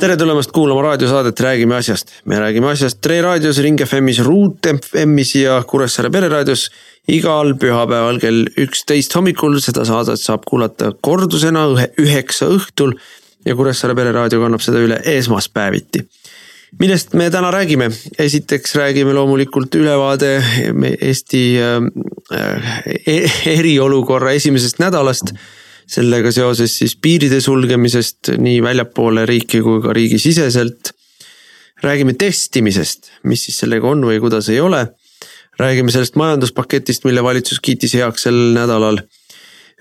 tere tulemast kuulama raadiosaadet Räägime asjast. me räägime asjast Tre raadios, Ring FM-is, Ruut FM-is ja Kuressaare pereraadios igal pühapäeval kell üksteist hommikul. seda saadet saab kuulata kordusena üheksa õhtul ja Kuressaare pereraadio kannab seda üle esmaspäeviti. millest me täna räägime? esiteks räägime loomulikult ülevaade Eesti äh, e-, eriolukorra esimesest nädalast sellega seoses siis piiride sulgemisest nii väljapoole riiki kui ka riigisiseselt. räägime testimisest, mis siis sellega on või kuidas ei ole. räägime sellest majanduspaketist, mille valitsus kiitis heaks sel nädalal.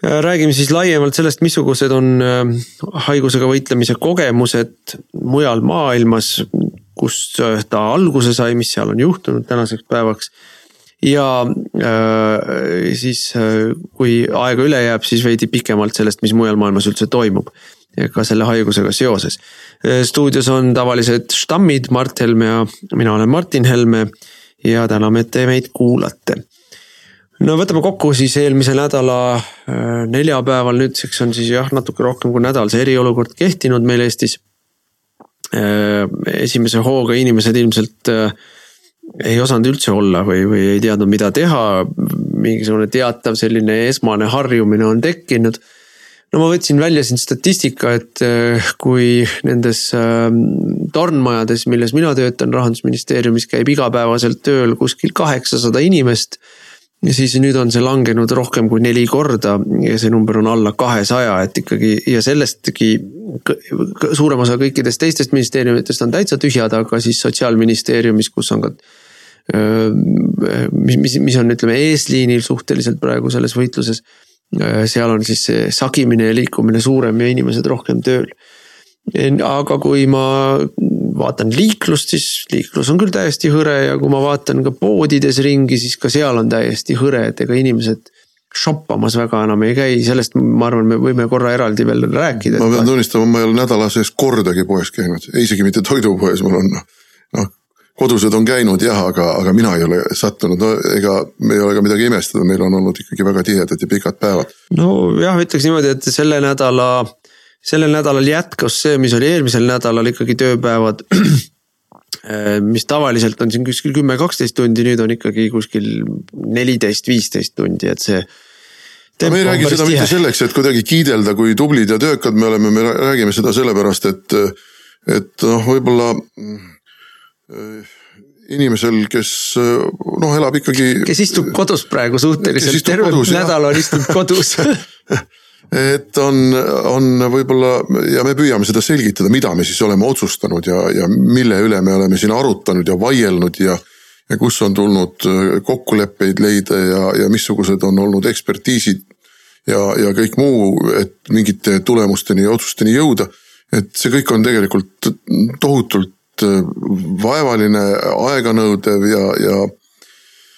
räägime siis laiemalt sellest, missugused on äh, haigusega võitlemise kogemused mujal maailmas, kust ta alguse sai, mis seal on juhtunud tänaseks päevaks ja äh, siis, äh, kui aega üle jääb, siis veidi pikemalt sellest, mis mujal maailmas üldse toimub. ka selle haigusega seoses. Äh, stuudios on tavalised štammid, Mart Helme ja mina olen Martin Helme ja täname, et te meid kuulate no võtame kokku siis eelmise nädala neljapäeval, nüüdseks on siis jah, natuke rohkem kui nädal see eriolukord kehtinud meil Eestis. esimese hooga inimesed ilmselt äh, ei osanud üldse olla või, või ei teadnud, mida teha. mingisugune teatav selline esmane harjumine on tekkinud. no ma võtsin välja siin statistika, et äh, kui nendes ähm, tornmajades, milles mina töötan rahandusministeeriumis, käib igapäevaselt tööl kuskil kaheksasada inimest ja siis nüüd on see langenud rohkem kui neli korda ja see number on alla kahesaja, et ikkagi ja sellestki suurem osa kõikidest teistest ministeeriumitest on täitsa tühjad, aga siis sotsiaalministeeriumis, kus on ka mis, mis, mis on, ütleme eesliinil suhteliselt praegu selles võitluses. seal on siis see sagimine ja liikumine suurem ja inimesed rohkem tööl. aga kui ma vaatan liiklust, siis liiklus on küll täiesti hõre ja kui ma vaatan ka poodides ringi, siis ka seal on täiesti hõre, et ega inimesed shoppamas väga enam ei käi, sellest ma arvan, me võime korra eraldi veel rääkida. ma pean tunnistama, ma ei ole nädala sees kordagi poes käinud, isegi mitte toidupoes, mul on noh kodused on käinud jah, aga, aga mina ei ole sattunud, no ega me ei ole ka midagi imestada, meil on olnud ikkagi väga tihedad ja pikad päevad. nojah, ütleks niimoodi, et selle nädala, sellel nädalal jätkus see, mis oli eelmisel nädalal ikkagi tööpäevad mis tavaliselt on siin kuskil kümme, kaksteist tundi, nüüd on ikkagi kuskil neliteist, viisteist tundi, et see. No me ei räägi seda tihe. mitte selleks, et kuidagi kiidelda, kui tublid ja töökad me oleme, me räägime seda sellepärast, et, et noh, võib-olla inimesel, kes äh, noh, elab ikkagi. kes istub kodus praegu suhteliselt, terve kodus, nädal on istunud kodus et on, on võib-olla ja me püüame seda selgitada, mida me siis oleme otsustanud ja, ja mille üle me oleme siin arutanud ja vaielnud ja. ja kus on tulnud äh, kokkuleppeid leida ja, ja missugused on olnud ekspertiisid. ja, ja kõik muu, et mingite tulemusteni ja otsusteni jõuda. et see kõik on tegelikult tohutult Äh, vaevaline, aeganõudev ja, ja.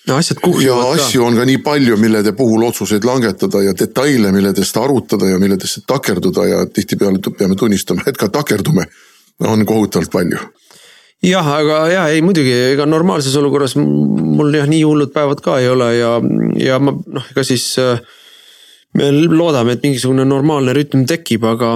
no asjad kuhjuvad ka. asju on ka nii palju, millede puhul otsuseid langetada ja detaile, milledest arutada ja milledesse takerduda ja tihtipeale peame tunnistama, et ka takerdume, on kohutavalt palju jah, aga ja ei muidugi, ega normaalses olukorras mul jah nii hullud päevad ka ei ole ja, ja ma noh, ega siis äh, me loodame, et mingisugune normaalne rütm tekib, aga,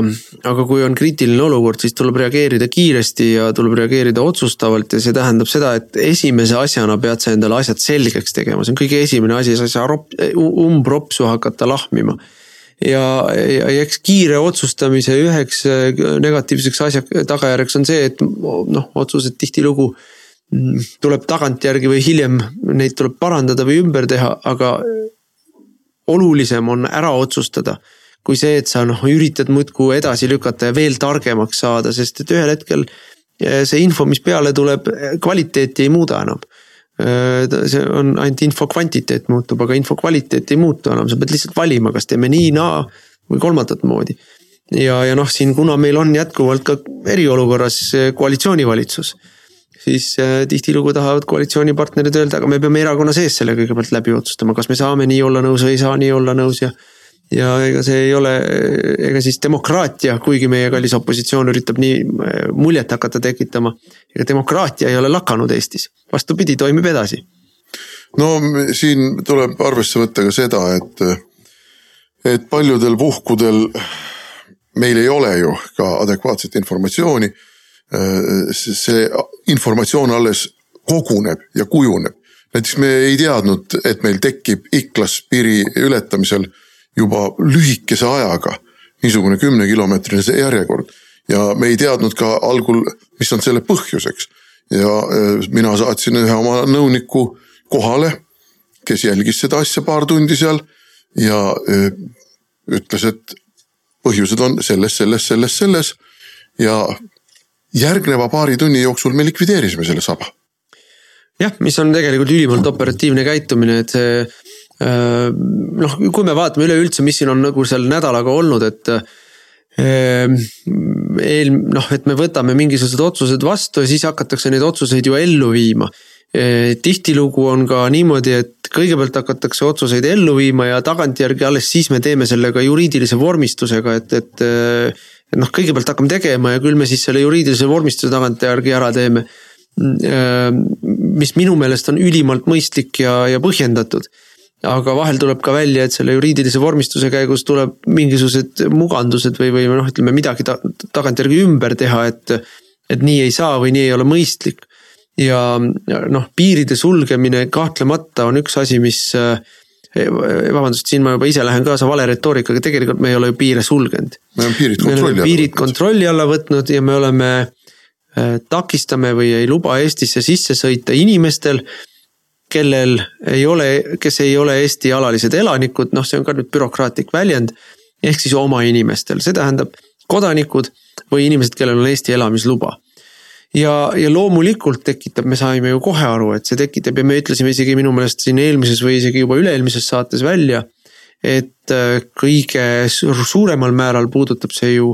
aga kui on kriitiline olukord, siis tuleb reageerida kiiresti ja tuleb reageerida otsustavalt ja see tähendab seda, et esimese asjana pead sa endale asjad selgeks tegema, see on kõige esimene asi, sa ei saa rop-, umbropsu hakata lahmima. ja, ja eks kiire otsustamise üheks negatiivseks asja, tagajärjeks on see, et noh, otsused tihtilugu mm, tuleb tagantjärgi või hiljem neid tuleb parandada või ümber teha, aga olulisem on ära otsustada. kui see, et sa noh, üritad muudkui edasi lükata ja veel targemaks saada, sest et ühel hetkel eh, see info, mis peale tuleb, kvaliteeti ei muuda enam. Eh, see on ainult info kvantiteet muutub, aga info kvaliteet ei muutu enam, sa pead lihtsalt valima, kas teeme nii, naa või kolmandat moodi. ja, ja noh, siin kuna meil on jätkuvalt ka eriolukorras koalitsioonivalitsus siis äh, tihtilugu tahavad koalitsioonipartnerid öelda, aga me peame erakonna sees selle kõigepealt läbi otsustama, kas me saame nii olla nõus või ei saa nii olla nõus ja. ja ega see ei ole, ega siis demokraatia, kuigi meie kallis opositsioon üritab nii äh, muljet hakata tekitama. ega demokraatia ei ole lakanud Eestis, vastupidi, toimib edasi. no siin tuleb arvesse võtta ka seda, et, et paljudel puhkudel meil ei ole ju ka adekvaatset informatsiooni. Äh, see informatsioon alles koguneb ja kujuneb. näiteks me ei teadnud, et meil tekib Iklas piiri ületamisel juba lühikese ajaga niisugune kümnekilomeetrine järjekord. ja me ei teadnud ka algul, mis on selle põhjuseks. ja äh, mina saatsin ühe oma nõuniku kohale, kes jälgis seda asja paar tundi seal ja äh, ütles, et põhjused on selles, selles, selles, selles ja järgneva paari tunni jooksul me likvideerisime selle saba. jah, mis on tegelikult ülimalt operatiivne käitumine, et see Äh, noh, kui me vaatame üleüldse, mis siin on nagu seal nädalaga olnud, et äh, eel-, noh, et me võtame mingisugused otsused vastu ja siis hakatakse neid otsuseid ju ellu viima. Äh, tihtilugu on ka niimoodi, et kõigepealt hakatakse otsuseid ellu viima ja tagantjärgi alles siis me teeme selle ka juriidilise vormistusega, et, et. Et noh, kõigepealt hakkame tegema ja küll me siis selle juriidilise vormistuse tagantjärgi ära teeme. mis minu meelest on ülimalt mõistlik ja, ja põhjendatud aga vahel tuleb ka välja, et selle juriidilise vormistuse käigus tuleb mingisugused mugandused või, või noh, ütleme midagi ta, tagantjärgi ümber teha, et. et nii ei saa või nii ei ole mõistlik. ja noh, piiride sulgemine kahtlemata on üks asi, mis eh, vabandust, siin ma juba ise lähen kaasa vale retoorikaga, tegelikult me ei ole ju piire sulgenud. me oleme piirid kontrolli alla võtnud. piirid kontrolli alla võtnud ja me oleme, eh, takistame või ei luba Eestisse sisse sõita inimestel kellel ei ole, kes ei ole Eesti alalised elanikud, noh, see on ka nüüd bürokraatlik väljend. ehk siis oma inimestel, see tähendab kodanikud või inimesed, kellel on Eesti elamisluba. Ja, ja loomulikult tekitab, me saime ju kohe aru, et see tekitab ja me ütlesime isegi minu meelest siin eelmises või isegi juba üle-eelmises saates välja. et äh, kõige suuremal määral puudutab see ju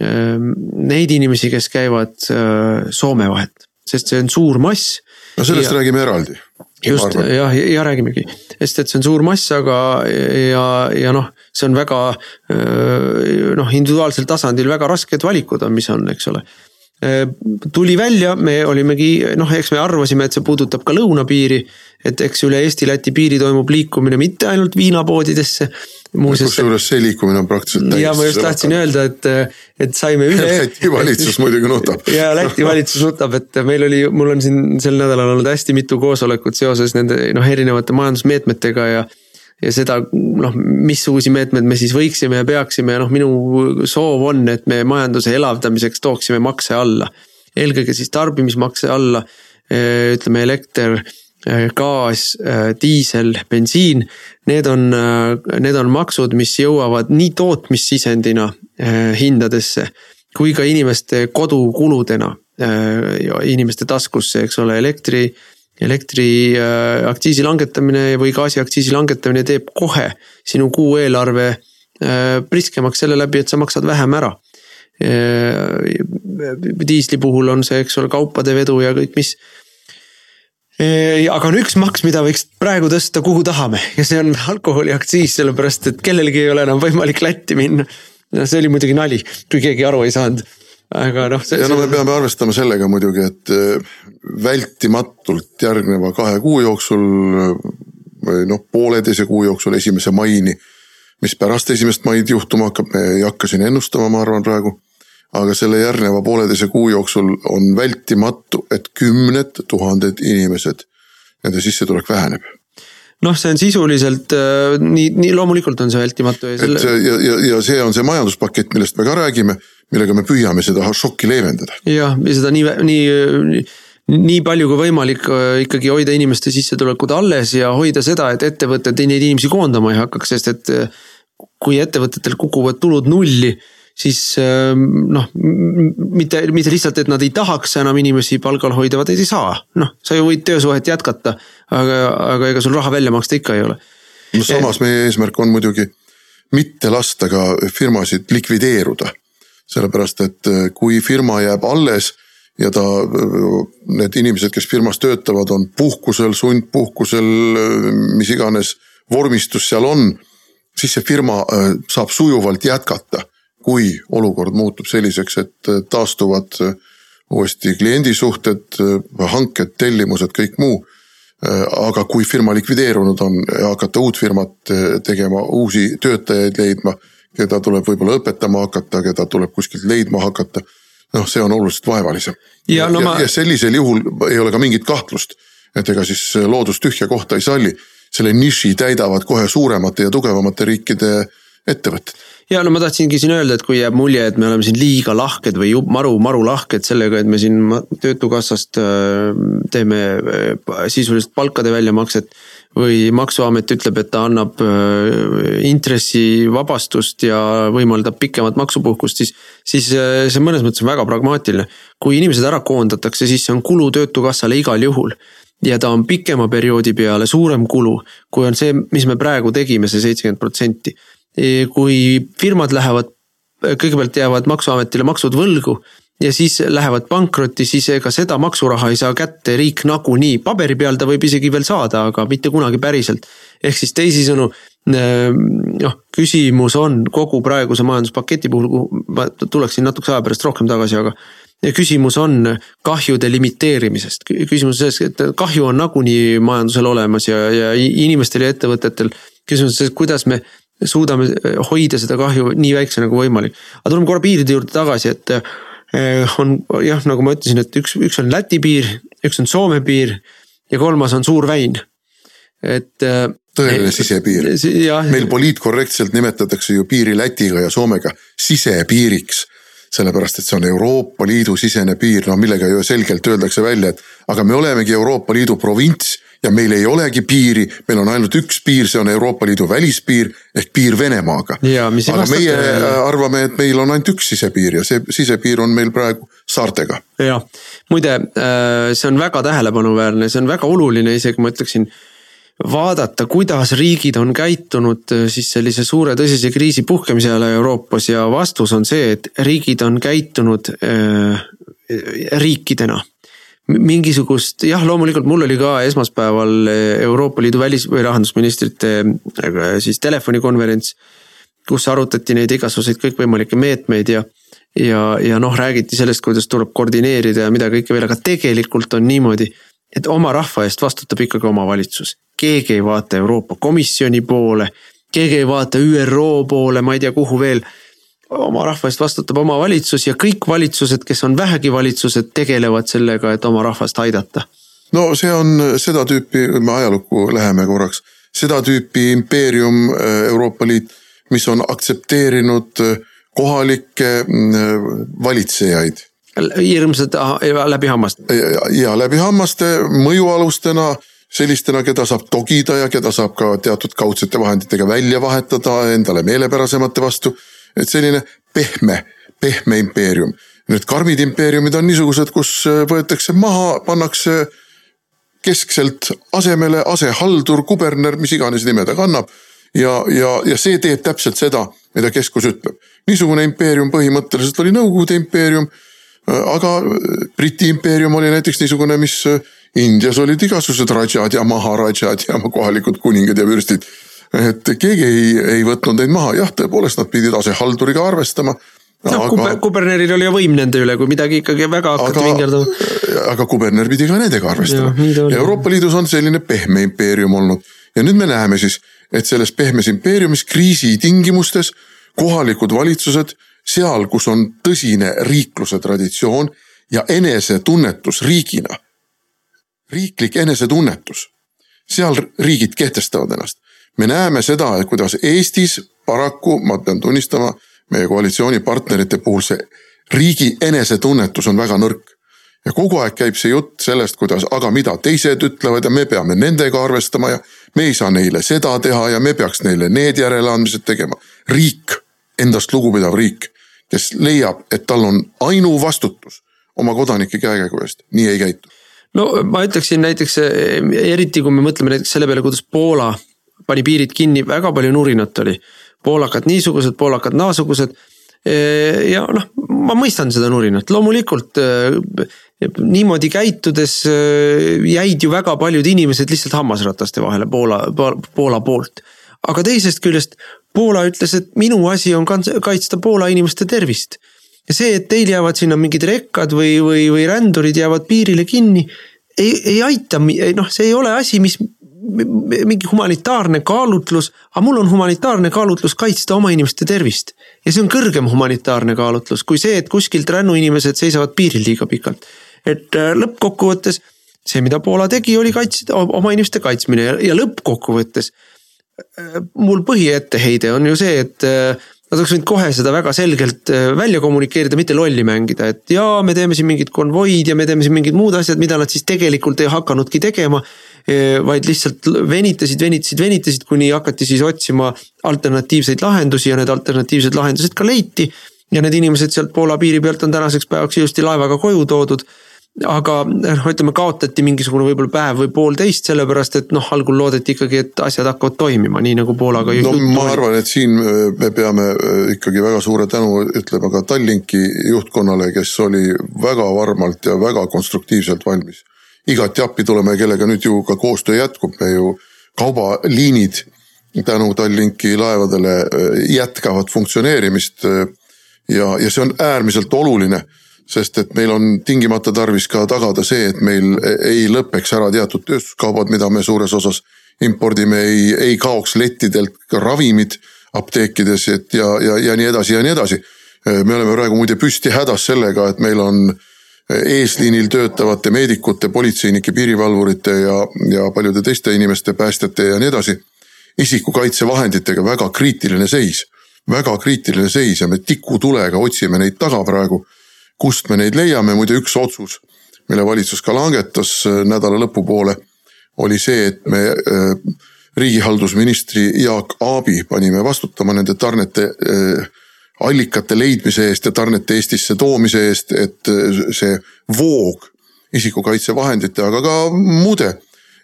ähm, neid inimesi, kes käivad äh, Soome vahet, sest see on suur mass. no sellest ja, räägime eraldi just jah, ja, ja räägimegi, sest et see on suur mass, aga ja, ja noh, see on väga noh, individuaalsel tasandil väga rasked valikud on, mis on, eks ole. Tuli välja, me olimegi noh, eks me arvasime, et see puudutab ka lõunapiiri. et eks üle Eesti-Läti piiri toimub liikumine mitte ainult viinapoodidesse kusjuures see liikumine on praktiliselt täiesti. ja ma just tahtsin öelda, et, et saime üle. Läti valitsus muidugi nutab. ja Läti valitsus nutab, et meil oli, mul on siin sel nädalal olnud hästi mitu koosolekut seoses nende noh, erinevate majandusmeetmetega ja. Ja seda noh, missuguseid meetmeid me siis võiksime ja peaksime ja noh, minu soov on, et me majanduse elavdamiseks tooksime makse alla. eelkõige siis tarbimismakse alla, ütleme elekter Äh, gaas, äh, diisel, bensiin. Need on, need on maksud, mis jõuavad nii tootmissisendina hindadesse kui ka inimeste kodukuludena inimeste taskusse, eks ole, elektri elektri aktsiisi langetamine või gaasiaktsiisi langetamine teeb kohe sinu kuueelarve priskemaks selle läbi, et sa maksad vähem ära. diisli puhul on see, eks ole, kaupade vedu ja kõik, mis aga on üks maks, mida võiks praegu tõsta, kuhu tahame ja see on alkoholiaktsiis, sellepärast et kellelgi ei ole enam võimalik Lätti minna. no see oli muidugi nali, kui keegi aru ei saanud, aga noh. ja no me peame arvestama sellega muidugi, et äh, vältimatult järgneva kahe kuu jooksul või noh, pooleteise kuu jooksul esimese maini. mis pärast esimest maid juhtuma hakkab, me ei hakka siin ennustama, ma arvan praegu aga selle järgneva pooleteise kuu jooksul on vältimatu, et kümned tuhanded inimesed, nende sissetulek väheneb noh, see on sisuliselt äh, nii, nii loomulikult on see vältimatu. et selle... ja, ja, ja see on see majanduspakett, millest me ka räägime, millega me püüame seda šokki leevendada. jah, ja seda nii, nii, nii palju kui võimalik äh, ikkagi hoida inimeste sissetulekud alles ja hoida seda, et ettevõtted neid inimesi koondama ei hakkaks, sest et äh, kui ettevõtetel kukuvad tulud nulli siis ähm, noh, mitte, mitte lihtsalt, et nad ei tahaks enam inimesi palgal hoida, vaid ei saa. noh, sa ju võid töösuhet jätkata, aga, aga ega sul raha välja maksta ikka ei ole. no samas meie eesmärk on muidugi mitte lasta ka firmasid likvideeruda. sellepärast, et äh, kui firma jääb alles ja ta, need inimesed, kes firmas töötavad, on puhkusel, sundpuhkusel, mis iganes vormistus seal on siis see firma äh, saab sujuvalt jätkata, kui olukord muutub selliseks, et äh, taastuvad äh, uuesti kliendisuhted, hanked, tellimused, kõik muu. aga kui firma likvideerunud on ja hakata uut firmat tegema, uusi töötajaid leidma, keda tuleb võib-olla õpetama hakata, keda tuleb kuskilt leidma hakata. Noh, see on oluliselt vaevalisem. ja, no ma... ja sellisel juhul ei ole ka mingit kahtlust, et ega siis loodus tühja kohta ei salli selle niši täidavad kohe suuremate ja tugevamate riikide ettevõtted. ja no ma tahtsingi siin öelda, et kui jääb mulje, et me oleme siin liiga lahked või maru, maru lahked sellega, et me siin töötukassast äh, teeme äh, sisuliselt palkade väljamakset. Või maksuamet ütleb, et ta annab äh, intressivabastust ja võimaldab pikemat maksupuhkust, siis. siis see mõnes mõttes on väga pragmaatiline. kui inimesed ära koondatakse, siis see on kulu töötukassale igal juhul ja ta on pikema perioodi peale suurem kulu, kui on see, mis me praegu tegime see, see seitsekümmend protsenti. kui firmad lähevad, kõigepealt jäävad maksuametile maksud võlgu ja siis lähevad pankrotti, siis ega seda maksuraha ei saa kätte riik nagunii, paberi peal ta võib isegi veel saada, aga mitte kunagi päriselt. ehk siis teisisõnu noh, küsimus on kogu praeguse majanduspaketi puhul, kuhu ma tuleksin natukese aja pärast rohkem tagasi, aga ja küsimus on kahjude limiteerimisest, küsimus selles, et kahju on nagunii majandusel olemas ja, ja inimestel ja ettevõtetel. küsimus on selles, kuidas me suudame hoida seda kahju nii väiksena kui võimalik. aga tuleme korra piiride juurde tagasi, et eh, on jah, nagu ma ütlesin, et üks, üks on Läti piir, üks on Soome piir ja kolmas on Suur väin, et eh, tõeline sisepiir. meil poliitkorrektselt nimetatakse ju piiri Lätiga ja Soomega sisepiiriks sellepärast et see on Euroopa Liidu sisene piir, no millega ju selgelt öeldakse välja, et aga me olemegi Euroopa Liidu provints ja meil ei olegi piiri, meil on ainult üks piir, see on Euroopa Liidu välispiir ehk piir Venemaaga. aga meie arvame, et meil on ainult üks sisepiir ja see sisepiir on meil praegu saartega. jah, muide, äh, see on väga tähelepanuväärne, see on väga oluline, isegi ma ütleksin vaadata, kuidas riigid on käitunud äh, siis sellise suure tõsise kriisi puhkemise ajal Euroopas ja vastus on see, et riigid on käitunud äh, riikidena mingisugust, jah, loomulikult mul oli ka esmaspäeval Euroopa Liidu välis- või rahandusministrite siis telefonikonverents. kus arutati neid igasuguseid kõikvõimalikke meetmeid ja, ja, ja noh, räägiti sellest, kuidas tuleb koordineerida ja mida kõike veel, aga tegelikult on niimoodi et oma rahva eest vastutab ikkagi omavalitsus. keegi ei vaata Euroopa Komisjoni poole, keegi ei vaata ÜRO poole, ma ei tea, kuhu veel. Oma rahva eest vastutab omavalitsus ja kõik valitsused, kes on vähegi valitsused, tegelevad sellega, et oma rahvast aidata. no see on seda tüüpi, me ajalukku läheme korraks, seda tüüpi impeerium äh, Euroopa Liit, mis on aktsepteerinud äh, kohalikke äh, valitsejaid hirmsad läbi hammaste. ja läbi hammaste mõjualustena, sellistena, keda saab togida ja keda saab ka teatud kaudsete vahenditega välja vahetada endale meelepärasemate vastu. Et selline pehme, pehme impeerium. Need karmid impeeriumid on niisugused, kus võetakse maha, pannakse keskselt asemele asehaldur, kuberner, mis iganes nime ta kannab. ja, ja, ja see teeb täpselt seda, mida keskus ütleb. niisugune impeerium põhimõtteliselt oli Nõukogude impeerium aga Briti impeerium oli näiteks niisugune, mis Indias olid igasugused rajad ja maharajad ja kohalikud kuningad ja vürstid. Et keegi ei, ei võtnud neid maha, jah, tõepoolest nad pidid asehalduriga arvestama noh aga..., kuberneril oli võim nende üle, kui midagi ikkagi väga hakati vingerdama. aga kuberner pidi ka nendega arvestama. Euroopa Liidus on selline pehme impeerium olnud ja nüüd me näeme siis, et selles pehmes impeeriumis kriisi tingimustes kohalikud valitsused seal, kus on tõsine riikluse traditsioon ja enesetunnetus riigina. riiklik enesetunnetus, seal riigid kehtestavad ennast. Me näeme seda, kuidas Eestis paraku, ma pean tunnistama, meie koalitsioonipartnerite puhul see riigi enesetunnetus on väga nõrk. ja kogu aeg käib see jutt sellest, kuidas, aga mida teised ütlevad ja me peame nendega arvestama ja me ei saa neile seda teha ja me peaks neile need järeleandmised tegema. riik, endast lugupidav riik kes leiab, et tal on ainuvastutus oma kodanike käekäigu eest, nii ei käitu. no ma ütleksin näiteks eriti, kui me mõtleme näiteks selle peale, kuidas Poola pani piirid kinni, väga palju nurinat oli. poolakad niisugused, poolakad naasugused. ja noh, ma mõistan seda nurinat, loomulikult niimoodi käitudes jäid ju väga paljud inimesed lihtsalt hammasrataste vahele Poola, Poola poolt. aga teisest küljest Poola ütles, et minu asi on kaitsta Poola inimeste tervist. ja see, et teil jäävad sinna mingid rekkad või, või, või rändurid jäävad piirile kinni, ei, ei aita, noh, see ei ole asi, mis mingi humanitaarne kaalutlus, aga mul on humanitaarne kaalutlus kaitsta oma inimeste tervist. ja see on kõrgem humanitaarne kaalutlus kui see, et kuskilt rännuinimesed seisavad piiril liiga pikalt. et äh, lõppkokkuvõttes see, mida Poola tegi, oli kaitsta oma inimeste kaitsmine ja, ja lõppkokkuvõttes. Äh, mul põhietteheide on ju see, et äh, Nad oleks võinud kohe seda väga selgelt välja kommunikeerida, mitte lolli mängida, et jaa, me teeme siin mingid konvoid ja me teeme siin mingid muud asjad, mida nad siis tegelikult ei hakanudki tegema vaid lihtsalt venitasid, venitasid, venitasid, kuni hakati siis otsima alternatiivseid lahendusi ja need alternatiivsed lahendused ka leiti. ja need inimesed sealt Poola piiri pealt on tänaseks päevaks ilusti laevaga koju toodud aga noh, ütleme kaotati mingisugune võib-olla päev või poolteist, sellepärast et noh, algul loodeti ikkagi, et asjad hakkavad toimima, nii nagu Poolaga. no ma arvan, et siin me peame ikkagi väga suure tänu ütlema ka Tallinki juhtkonnale, kes oli väga varmalt ja väga konstruktiivselt valmis igati appi tulema ja kellega nüüd ju ka koostöö jätkub, me ju kaubaliinid tänu Tallinki laevadele äh, jätkavad funktsioneerimist. Äh, ja, ja see on äärmiselt oluline, sest et meil on tingimata tarvis ka tagada see, et meil ei lõpeks ära teatud tööstuskaubad, mida me suures osas impordime, ei, ei kaoks lettidelt ka ravimid apteekides, et ja, ja, ja nii edasi ja nii edasi. Äh, me oleme praegu muide püsti hädas sellega, et meil on eesliinil töötavate meedikute, politseinike, piirivalvurite ja, ja paljude teiste inimeste, päästjate ja nii edasi. isikukaitsevahenditega väga kriitiline seis, väga kriitiline seis ja me tikutulega otsime neid taga praegu. kust me neid leiame, muide üks otsus, mille valitsus ka langetas äh, nädala lõpupoole, oli see, et me äh, riigihaldusministri Jaak Aabi panime vastutama nende tarnete äh, allikate leidmise eest ja tarnete Eestisse toomise eest, et äh, see voog isikukaitsevahendite, aga ka muude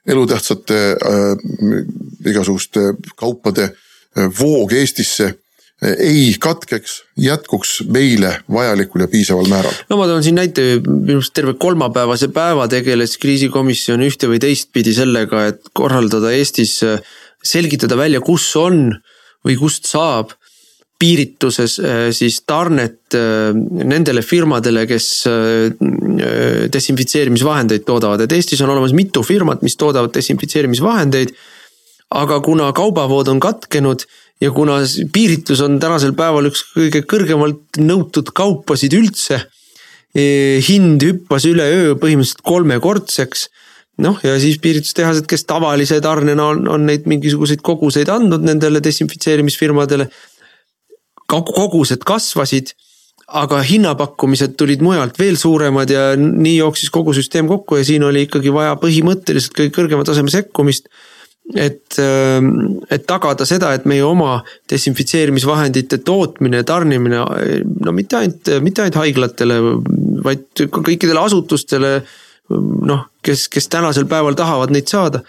elutähtsate äh, igasuguste kaupade äh, voog Eestisse ei katkeks, jätkuks meile vajalikul ja piisaval määral. no ma toon siin näite, minu arust terve kolmapäevase päeva tegeles kriisikomisjon ühte või teistpidi sellega, et korraldada Eestis, selgitada välja, kus on või kust saab piirituses äh, siis tarnet äh, nendele firmadele, kes äh, desinfitseerimisvahendeid toodavad, et Eestis on olemas mitu firmat, mis toodavad desinfitseerimisvahendeid. aga kuna kaubavood on katkenud ja kuna piiritus on tänasel päeval üks kõige kõrgemalt nõutud kaupasid üldse. hind hüppas üleöö põhimõtteliselt kolmekordseks noh, ja siis piiritustehased, kes tavalise tarnena on, on neid mingisuguseid koguseid andnud nendele desinfitseerimisfirmadele kogused kasvasid aga hinnapakkumised tulid mujalt veel suuremad ja nii jooksis kogu süsteem kokku ja siin oli ikkagi vaja põhimõtteliselt kõige kõrgema taseme sekkumist. et, ähm, et tagada seda, et meie oma desinfitseerimisvahendite tootmine ja tarnimine, no mitte ainult, mitte ainult haiglatele, vaid ka kõikidele asutustele. noh, kes, kes tänasel päeval tahavad neid saada,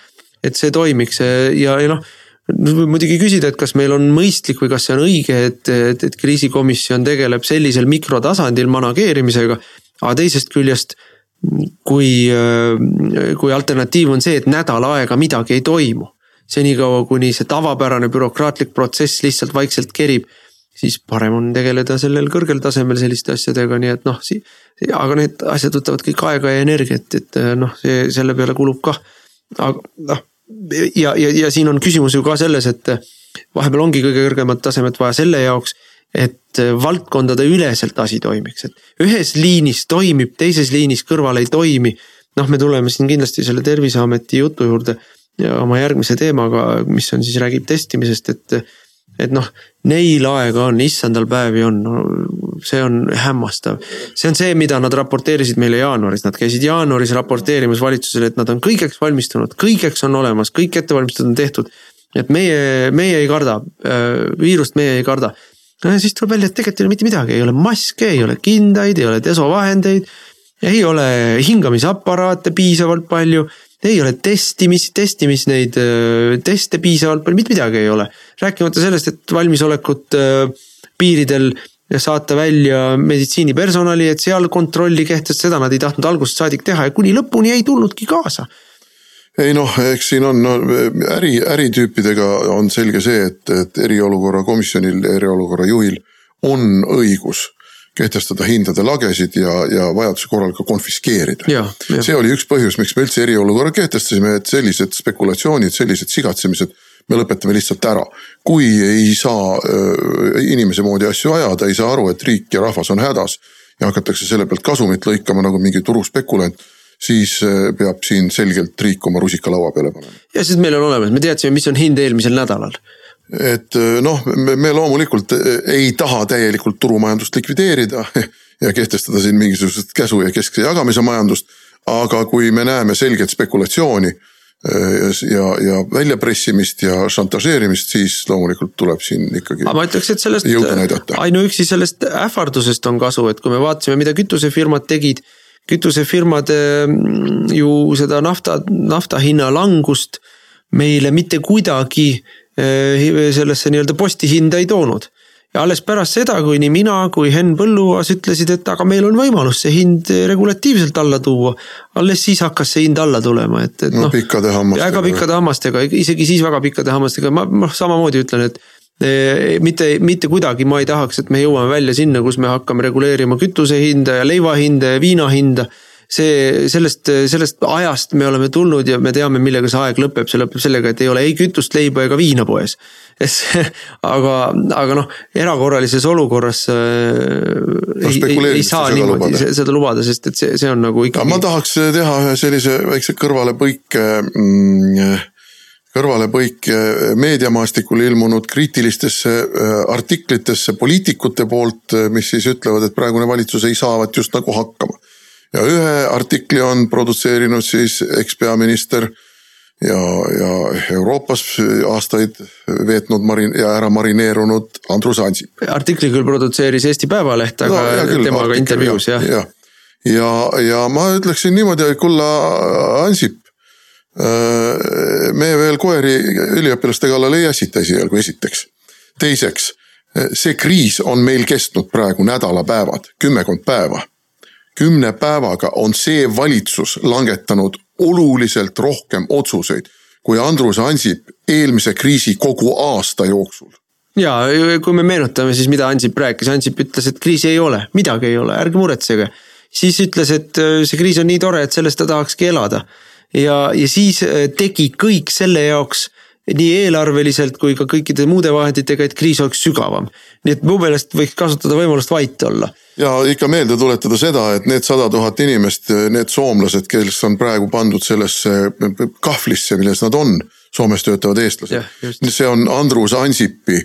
et see toimiks ja, ja noh võib muidugi küsida, et kas meil on mõistlik või kas see on õige, et, et, et kriisikomisjon tegeleb sellisel mikrotasandil manageerimisega. aga teisest küljest, kui, kui alternatiiv on see, et nädal aega midagi ei toimu. senikaua, kuni see tavapärane bürokraatlik protsess lihtsalt vaikselt kerib, siis parem on tegeleda sellel kõrgel tasemel selliste asjadega, nii et noh, aga need asjad võtavad kõik aega ja energiat, et noh, see selle peale kulub kah. aga noh ja, ja, ja siin on küsimus ju ka selles, et vahepeal ongi kõige kõrgemat tasemet vaja selle jaoks, et valdkondade üleselt asi toimiks, et ühes liinis toimib, teises liinis kõrval ei toimi. noh, me tuleme siin kindlasti selle terviseameti jutu juurde oma järgmise teemaga, mis on siis räägib testimisest, et et noh, neil aega on, issandal päevi on no,, see on hämmastav. see on see, mida nad raporteerisid meile jaanuaris, nad käisid jaanuaris raporteerimas valitsusele, et nad on kõigeks valmistunud, kõigeks on olemas, kõik ettevalmistused on tehtud. et meie, meie ei karda, äh, viirust meie ei karda. no ja siis tuleb välja, et tegelikult ei ole mitte midagi, ei ole maske, ei ole kindaid, ei ole desovahendeid. ei ole hingamisaparaate piisavalt palju ei ole testimis, testimis neid äh, teste piisavalt palju, mitte midagi ei ole. rääkimata sellest, et valmisolekut äh, piiridel saata välja meditsiinipersonali, et seal kontrolli kehtestada, seda nad ei tahtnud algusest saadik teha ja kuni lõpuni ei tulnudki kaasa ei noh, eks siin on no, äri, äritüüpidega on selge see, et, et eriolukorra komisjonil, eriolukorra juhil on õigus kehtestada hindade lagesid ja, ja vajaduse korral ka konfiskeerida. see oli üks põhjus, miks me üldse eriolukorra kehtestasime, et sellised spekulatsioonid, sellised sigatsemised me lõpetame lihtsalt ära. kui ei saa inimese moodi asju ajada, ei saa aru, et riik ja rahvas on hädas ja hakatakse selle pealt kasumit lõikama nagu mingi turuspekulant siis peab siin selgelt riik oma rusika laua peale panema. ja sest meil on olemas, me teadsime, mis on hind eelmisel nädalal et noh, me loomulikult ei taha täielikult turumajandust likvideerida ja kehtestada siin mingisugust käsu ja keskse jagamise majandust. aga kui me näeme selget spekulatsiooni ja, ja väljapressimist ja šantažeerimist, siis loomulikult tuleb siin ikkagi. ma ütleks, et sellest ainuüksi sellest ähvardusest on kasu, et kui me vaatasime, mida kütusefirmad tegid kütusefirmad mm, ju seda nafta, nafta hinna langust meile mitte kuidagi sellesse nii-öelda postihinda ei toonud. Ja alles pärast seda, kui nii mina kui Henn Põlluaas ütlesid, et aga meil on võimalus see hind regulatiivselt alla tuua. alles siis hakkas see hind alla tulema, et, et noh no,. pikkade hammastega. väga pikkade hammastega, isegi siis väga pikkade hammastega, ma noh, samamoodi ütlen, et mitte, mitte kuidagi ma ei tahaks, et me jõuame välja sinna, kus me hakkame reguleerima kütuse hinda ja leiva hinda ja viina hinda. See, sellest, sellest ajast me oleme tulnud ja me teame, millega see aeg lõpeb, see lõpeb sellega, et ei ole ei kütust, leiba ega viina poes. aga, aga noh, erakorralises olukorras äh, ei, ei saa niimoodi lubada. seda lubada, sest et see, see on nagu ikkagi. ma tahaks teha ühe sellise väikse kõrvalepõike mm, kõrvalepõik meediamaastikul ilmunud kriitilistesse äh, artiklitesse poliitikute poolt, äh, mis siis ütlevad, et praegune valitsus ei saavat just nagu hakkama. Ja ühe artikli on produtseerinud siis ekspeaminister ja, ja Euroopas aastaid veetnud marin- ja ära marineerunud Andrus Ansip. artikli küll produtseeris Eesti Päevaleht, aga no, küll, temaga intervjuus jah ja. ja, ja, ja ma ütleksin niimoodi, et kulla Ansip Äh, me veel koeri üliõpilaste kallal ei ässita esialgu, esiteks. teiseks, see kriis on meil kestnud praegu nädalapäevad, kümmekond päeva. Kümne päevaga on see valitsus langetanud oluliselt rohkem otsuseid kui Andrus Ansip eelmise kriisi kogu aasta jooksul ja kui me meenutame siis, mida Ansip rääkis, Ansip ütles, et kriisi ei ole, midagi ei ole, ärge muretsege. siis ütles, et äh, see kriis on nii tore, et sellest ta tahakski elada ja, ja siis äh, tegi kõik selle jaoks nii eelarveliselt kui ka kõikide muude vahenditega, et kriis oleks sügavam. nii et mu meelest võiks kasutada võimalust vait olla. ja ikka meelde tuletada seda, et need sada tuhat inimest, need soomlased, kes on praegu pandud sellesse kahvlisse, milles nad on, Soomes töötavad eestlased. see on Andrus Ansipi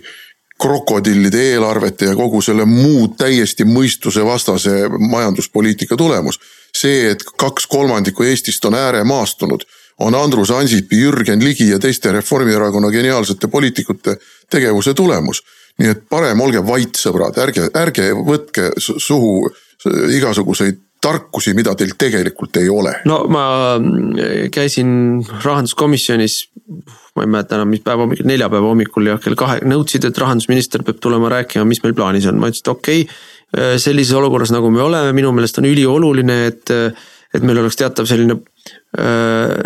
krokodillide eelarvete ja kogu selle muu täiesti mõistusevastase majanduspoliitika tulemus see, et kaks kolmandikku Eestist on ääremaastunud, on Andrus Ansipi, Jürgen Ligi ja teiste Reformierakonna geniaalsete poliitikute tegevuse tulemus. nii et parem olge vait, sõbrad, ärge, ärge võtke suhu igasuguseid tarkusi, mida teil tegelikult ei ole. no ma mm, käisin rahanduskomisjonis, ma ei mäleta enam, mis päeva hommikul, neljapäeva hommikul ja kell kahe, nõudsid, et rahandusminister peab tulema rääkima, mis meil plaanis on, ma ütlesin, et okei okay, Äh, sellises olukorras, nagu me oleme, minu meelest on ülioluline, et, et meil oleks teatav selline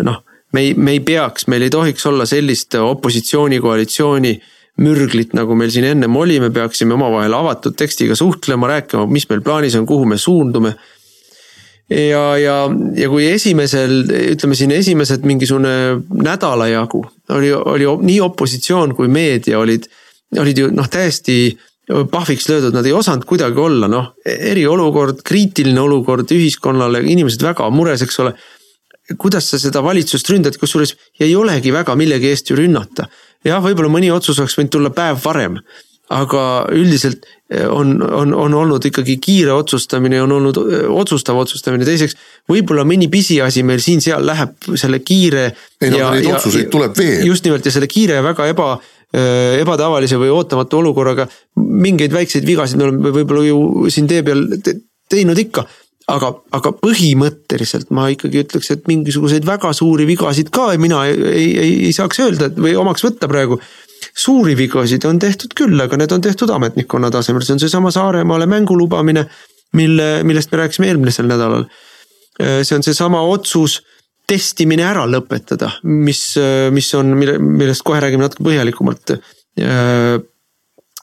noh, me ei, me ei peaks, meil ei tohiks olla sellist opositsiooni-koalitsiooni mürglit, nagu meil siin ennem oli, me peaksime omavahel avatud tekstiga suhtlema, rääkima, mis meil plaanis on, kuhu me suundume. ja, ja, ja kui esimesel, ütleme siin esimesed mingisugune nädala jagu oli, oli nii opositsioon kui meedia olid, olid ju noh, täiesti pahviks löödud, nad ei osanud kuidagi olla, noh, eriolukord, kriitiline olukord ühiskonnale, inimesed väga mures, eks ole. kuidas sa seda valitsust ründad, kusjuures ei olegi väga millegi eest ju rünnata. jah, võib-olla mõni otsus oleks võinud tulla päev varem, aga üldiselt eh, on, on, on olnud ikkagi kiire otsustamine, on olnud eh, otsustav otsustamine, teiseks võib-olla mõni pisiasi meil siin-seal läheb selle kiire. ei no neid otsuseid tuleb veel. just nimelt ja selle kiire ja väga eba ebatavalise või ootamatu olukorraga. mingeid väikseid vigasid me oleme võib-olla ju siin tee peal teinud ikka. aga, aga põhimõtteliselt ma ikkagi ütleks, et mingisuguseid väga suuri vigasid ka mina ei, ei, ei, ei saaks öelda või omaks võtta praegu suuri vigasid on tehtud küll, aga need on tehtud ametnikkonna tasemel, see on seesama Saaremaale mängu lubamine, mille, millest me rääkisime eelmisel nädalal. Äh, see on seesama otsus testimine ära lõpetada, mis, mis on, mille, millest kohe räägime natuke põhjalikumalt.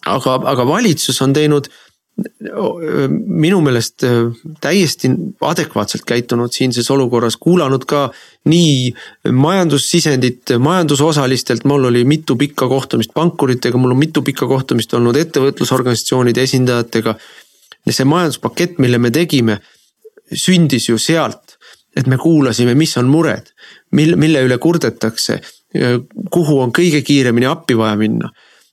aga, aga valitsus on teinud minu meelest täiesti adekvaatselt käitunud siinses olukorras, kuulanud ka nii majandussisendit majandusosalistelt, mul oli mitu pikka kohtumist pankuritega, mul on mitu pikka kohtumist olnud ettevõtlusorganisatsioonide esindajatega. ja see majanduspakett, mille me tegime, sündis ju sealt, et me kuulasime, mis on mured, mille, mille üle kurdetakse, kuhu on kõige kiiremini appi vaja minna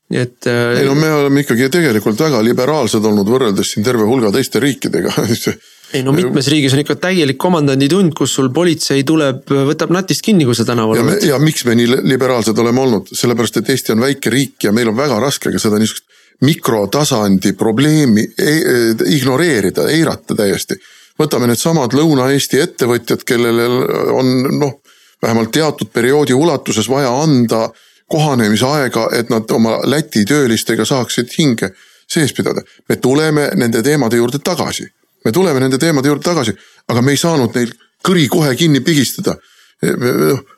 et. Äh, ei no me oleme ikkagi tegelikult väga liberaalsed olnud võrreldes siin terve hulga teiste riikidega ei no mitmes riigis on ikka täielik komandanditund, kus sul politsei tuleb, võtab natist kinni, kui sa tänaval oled. ja miks me nii liberaalsed oleme olnud, sellepärast et Eesti on väike riik ja meil on väga raske ka seda niisugust mikrotasandi probleemi e ignoreerida, eirata täiesti. Võtame needsamad Lõuna-Eesti ettevõtjad, kellel on noh, vähemalt teatud perioodi ulatuses vaja anda kohanemisaega, et nad oma Läti töölistega saaksid hinge sees pidada. me tuleme nende teemade juurde tagasi, me tuleme nende teemade juurde tagasi, aga me ei saanud neil kõri kohe kinni pigistada.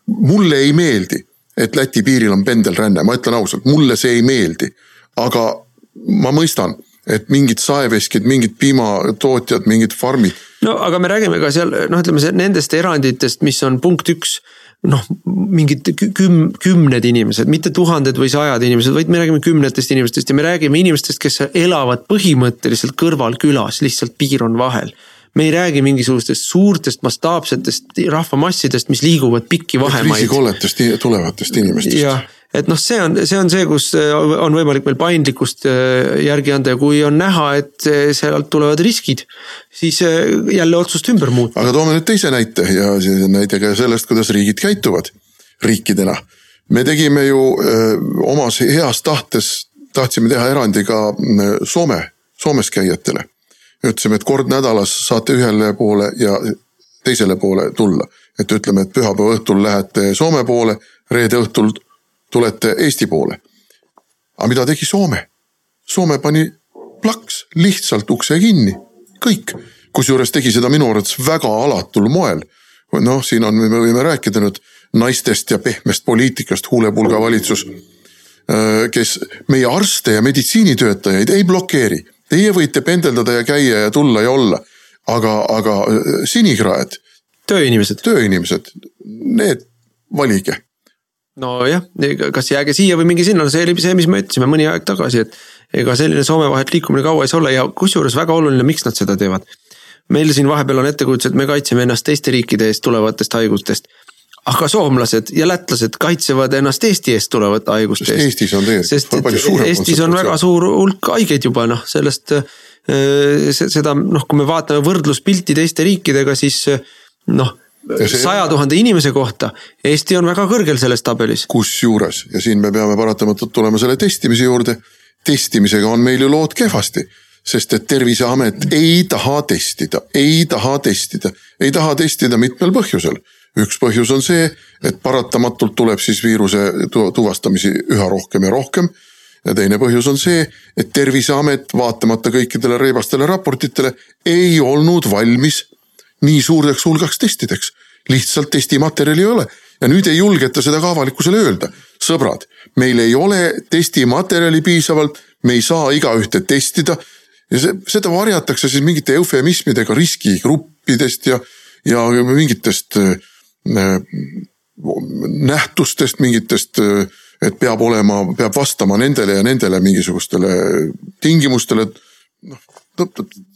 mulle ei meeldi, et Läti piiril on pendelränne, ma ütlen ausalt, mulle see ei meeldi. aga ma mõistan, et mingid saeveskid, mingid piimatootjad, mingid farmid. No aga me räägime ka seal noh, ütleme nendest eranditest, mis on punkt üks noh, mingid küm-, kümned inimesed, mitte tuhanded või sajad inimesed, vaid me räägime kümnetest inimestest ja me räägime inimestest, kes elavad põhimõtteliselt kõrvalkülas, lihtsalt piir on vahel me ei räägi mingisugustest suurtest mastaapsetest rahvamassidest, mis liiguvad pikki vahemaid. kriisikolletest tulevatest inimestest. Et noh, see on, see on see, kus äh, on võimalik meil paindlikkust äh, järgi anda ja kui on näha, et äh, sealt tulevad riskid, siis jälle otsust ümber muuta. aga toome nüüd teise näite ja näide ka sellest, kuidas riigid käituvad riikidena. me tegime ju öö, omas heas tahtes, tahtsime teha erandi ka Soome, Soomes käijatele. ütlesime, et kord nädalas saate ühele poole ja teisele poole tulla, et ütleme, et pühapäeva õhtul lähete Soome poole, reede õhtul tulete Eesti poole. aga mida tegi Soome? Soome pani plaks lihtsalt ukse kinni, kõik. kusjuures tegi seda minu arvates väga alatul moel. noh, siin on, me võime rääkida nüüd naistest ja pehmest poliitikast, huulepulga valitsus. Äh, kes meie arste ja meditsiinitöötajaid ei blokeeri. Teie võite pendeldada ja käia ja tulla ja olla. aga, aga äh, sinikraed. tööinimesed. tööinimesed, need valige nojah, kas jääge siia või minge sinna, see oli see, mis me ütlesime mõni aeg tagasi, et ega selline Soome vahelt liikumine kaua ei saa olla ja kusjuures väga oluline, miks nad seda teevad. meil siin vahepeal on ettekujutus, et me kaitseme ennast teiste riikide eest tulevatest haigustest. aga soomlased ja lätlased kaitsevad ennast Eesti eest tulevate haiguste eest. Eestis on tegelikult. sest et Eestis on väga suur hulk haigeid juba noh, sellest äh, seda noh, kui me vaatame võrdluspilti teiste riikidega, siis noh saja tuhande inimese kohta. Eesti on väga kõrgel selles tabelis. kusjuures ja siin me peame paratamatult tulema selle testimise juurde. testimisega on meil ju lood kehvasti, sest et terviseamet ei taha testida, ei taha testida, ei taha testida mitmel põhjusel. üks põhjus on see, et paratamatult tuleb siis viiruse tuvastamisi üha rohkem ja rohkem ja teine põhjus on see, et terviseamet vaatamata kõikidele reibastele raportitele ei olnud valmis nii suureks hulgaks testideks. lihtsalt testimaterjali ei ole ja nüüd ei julgeta seda ka avalikkusele öelda. sõbrad, meil ei ole testimaterjali piisavalt, me ei saa igaühte testida. ja see, seda varjatakse siis mingite eufemismidega riskigruppidest ja, ja mingitest äh, nähtustest, mingitest äh, et peab olema, peab vastama nendele ja nendele mingisugustele tingimustele. noh,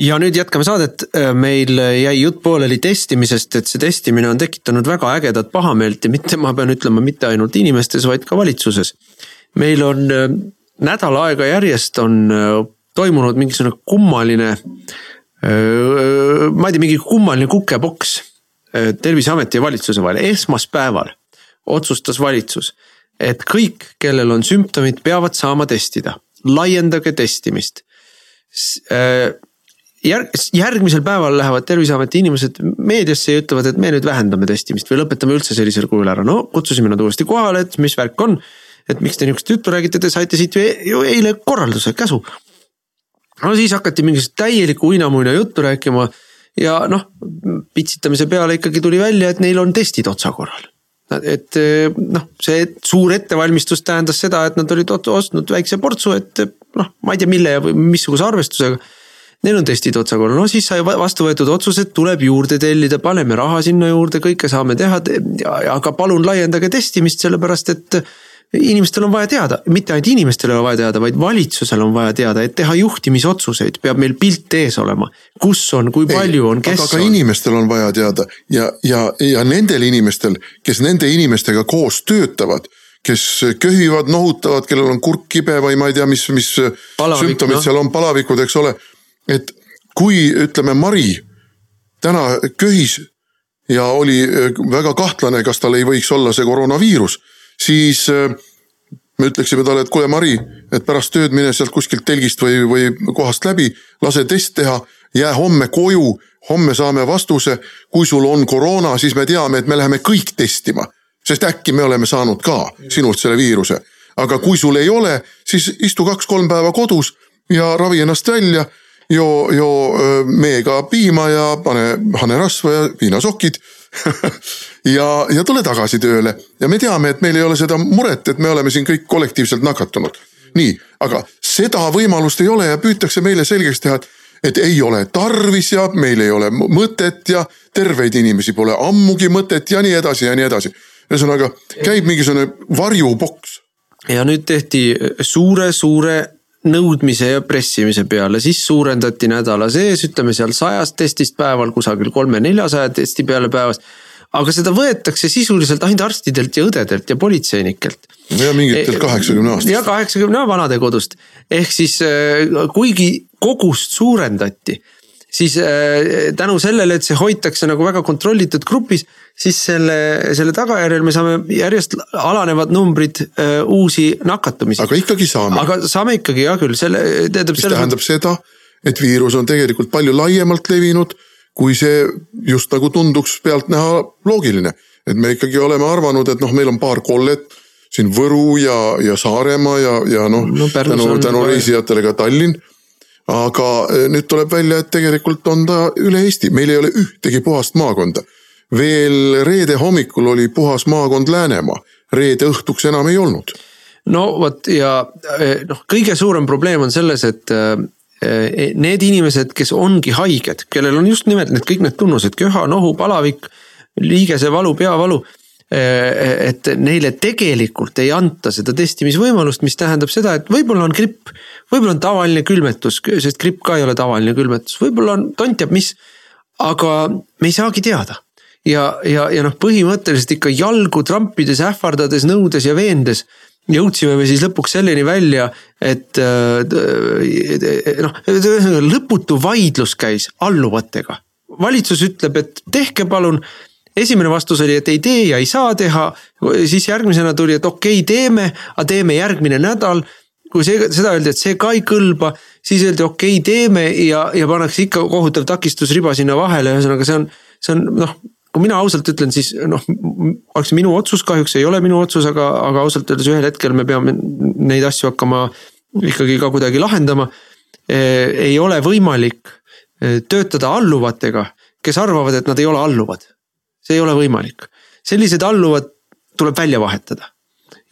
ja nüüd jätkame saadet, äh, meil jäi jutt pooleli testimisest, et see testimine on tekitanud väga ägedat pahameelt ja mitte, ma pean ütlema, mitte ainult inimestes, vaid ka valitsuses. meil on äh, nädal aega järjest on äh, toimunud mingisugune kummaline, ma ei tea, mingi kummaline kukepoks terviseameti ja valitsuse vahel, esmaspäeval otsustas valitsus, et kõik, kellel on sümptomid, peavad saama testida laiendage testimist. Järg, järgmisel päeval lähevad terviseameti inimesed meediasse ja ütlevad, et me nüüd vähendame testimist või lõpetame üldse sellisel kujul ära, no kutsusime nad uuesti kohale, et mis värk on. et miks te niisugust juttu räägite, te saite siit ju, e-, ju eile korralduse, käsu. no siis hakati mingisugust täielikku uinamuina juttu rääkima ja noh, pitsitamise peale ikkagi tuli välja, et neil on testid otsakorral et noh, see suur ettevalmistus tähendas seda, et nad olid ostnud väikse portsu, et noh, ma ei tea, mille ja missuguse arvestusega. Neil on testid otsakorral, no siis sai vastu võetud otsus, et tuleb juurde tellida, paneme raha sinna juurde, kõike saame teha, aga palun laiendage testimist, sellepärast et inimestel on vaja teada, mitte ainult inimestel ei ole vaja teada, vaid valitsusel on vaja teada, et teha juhtimisotsuseid, peab meil pilt ees olema. kus on, kui palju on, kes aga on. inimestel on vaja teada ja, ja, ja nendel inimestel, kes nende inimestega koos töötavad kes köhivad, nohutavad, kellel on kurk kibe või ma ei tea, mis, mis Palavik, sümptomid no. seal on, palavikud, eks ole. Et kui ütleme, Mari täna köhis ja oli väga kahtlane, kas tal ei võiks olla see koroonaviirus siis äh, me ütleksime talle, et kuule, Mari, et pärast tööd mine sealt kuskilt telgist või, või kohast läbi, lase test teha, jää homme koju, homme saame vastuse. kui sul on koroona, siis me teame, et me läheme kõik testima, sest äkki me oleme saanud ka sinult selle viiruse. aga kui sul ei ole, siis istu kaks-kolm päeva kodus ja ravi ennast välja joo, joo meega piima ja pane hanerasva ja viinasokid ja, ja tule tagasi tööle ja me teame, et meil ei ole seda muret, et me oleme siin kõik kollektiivselt nakatunud. nii, aga seda võimalust ei ole ja püütakse meile selgeks teha, et, et ei ole tarvis ja meil ei ole mõtet ja terveid inimesi pole ammugi mõtet ja nii edasi ja nii edasi. ühesõnaga käib mingisugune varjupoks. ja nüüd tehti suure-suure nõudmise ja pressimise peale, siis suurendati nädala sees, ütleme seal sajast testist päeval kusagil kolme-neljasaja testi peale päevas. aga seda võetakse sisuliselt ainult arstidelt ja õdedelt ja politseinikelt. ja mingitelt e, kaheksakümne aastast. ja kaheksakümne vanadekodust, ehk siis äh, kuigi kogust suurendati siis äh, tänu sellele, et see hoitakse nagu väga kontrollitud grupis, siis selle, selle tagajärjel me saame järjest alanevad numbrid äh, uusi nakatumisi. aga ikkagi saame. aga saame ikkagi hea küll, selle tähendab. mis tähendab seda, et viirus on tegelikult palju laiemalt levinud, kui see just nagu tunduks pealtnäha loogiline. et me ikkagi oleme arvanud, et noh, meil on paar kollet siin Võru ja, ja Saaremaa ja, ja noh no, tänu, tänu reisijatele ka Tallinn aga eh, nüüd tuleb välja, et tegelikult on ta üle Eesti, meil ei ole ühtegi puhast maakonda. veel reede hommikul oli puhas maakond Läänemaa, reede õhtuks enam ei olnud. no vot ja eh, noh, kõige suurem probleem on selles, et eh, need inimesed, kes ongi haiged, kellel on just nimelt need kõik need tunnused, köha, nohu, palavik, liigesevalu, peavalu et neile tegelikult ei anta seda testimisvõimalust, mis tähendab seda, et võib-olla on gripp võib-olla on tavaline külmetus, sest gripp ka ei ole tavaline külmetus, võib-olla on tont teab mis. aga me ei saagi teada ja, ja, ja noh, põhimõtteliselt ikka jalgu trampides, ähvardades, nõudes ja veendes jõudsime me siis lõpuks selleni välja, et noh, lõputu vaidlus käis alluvatega. valitsus ütleb, et tehke palun esimene vastus oli, et ei tee ja ei saa teha, siis järgmisena tuli, et okei okay,, teeme, aga teeme järgmine nädal kui see, seda öeldi, et see ka ei kõlba, siis öeldi okei okay,, teeme ja, ja pannakse ikka kohutav takistusriba sinna vahele, ühesõnaga see on, see on noh kui mina ausalt ütlen, siis noh, oleks minu otsus, kahjuks ei ole minu otsus, aga, aga ausalt öeldes ühel hetkel me peame neid asju hakkama ikkagi ka kuidagi lahendama. ei ole võimalik e, töötada alluvatega, kes arvavad, et nad ei ole alluvad. see ei ole võimalik, sellised alluvad tuleb välja vahetada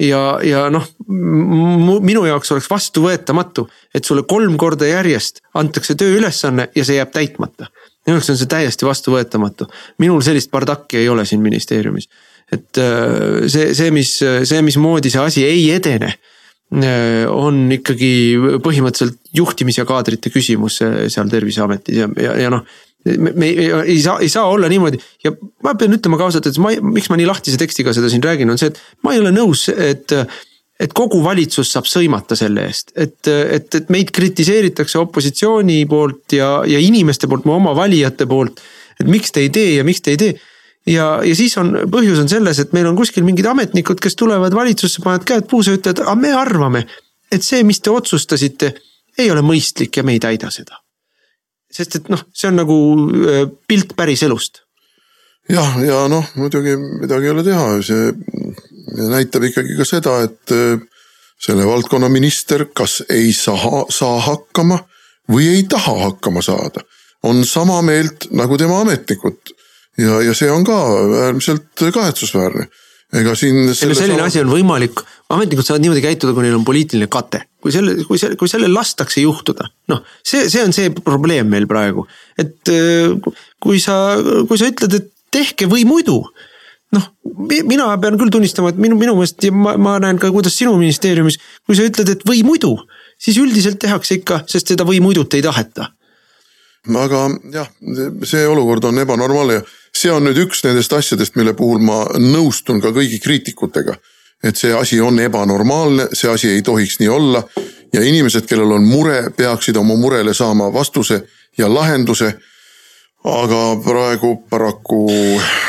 ja, ja noh, minu jaoks oleks vastuvõetamatu, et sulle kolm korda järjest antakse tööülesanne ja see jääb täitmata. minu jaoks on see täiesti vastuvõetamatu, minul sellist bardakki ei ole siin ministeeriumis. et äh, see, see, mis, see, mismoodi see asi ei edene äh, on ikkagi põhimõtteliselt juhtimis ja kaadrite küsimus äh, seal terviseametis ja, ja, ja noh me, me ei saa, ei saa olla niimoodi ja ma pean ütlema ka ausalt, et ma, miks ma nii lahtise tekstiga seda siin räägin, on see, et ma ei ole nõus, et et kogu valitsus saab sõimata selle eest, et, et, et meid kritiseeritakse opositsiooni poolt ja, ja inimeste poolt, mu oma valijate poolt. et miks te ei tee ja miks te ei tee. ja, ja siis on, põhjus on selles, et meil on kuskil mingid ametnikud, kes tulevad valitsusse, panevad käed puusse, ütlevad, aga me arvame et see, mis te otsustasite, ei ole mõistlik ja me ei täida seda. Sest et noh, see on nagu äh, pilt päris elust. jah, ja noh, muidugi midagi ei ole teha, see näitab ikkagi ka seda, et äh, selle valdkonna minister kas ei saa, saa hakkama või ei taha hakkama saada. on sama meelt nagu tema ametnikud ja, ja see on ka äärmiselt kahetsusväärne ega siin. selline sama... asi on võimalik, ametnikud saavad niimoodi käituda, kui neil on poliitiline kate, kui selle, kui see, kui sellel lastakse juhtuda, noh, see, see on see probleem meil praegu. et äh, kui sa, kui sa ütled, et tehke või muidu noh, mina pean küll tunnistama, et minu, minu meelest ja ma, ma näen ka, kuidas sinu ministeeriumis, kui sa ütled, et või muidu, siis üldiselt tehakse ikka, sest seda või muidut ei taheta. aga jah, see olukord on ebanormaalne ja see on nüüd üks nendest asjadest, mille puhul ma nõustun ka kõigi kriitikutega. Et see asi on ebanormaalne, see asi ei tohiks nii olla ja inimesed, kellel on mure, peaksid oma murele saama vastuse ja lahenduse aga praegu paraku.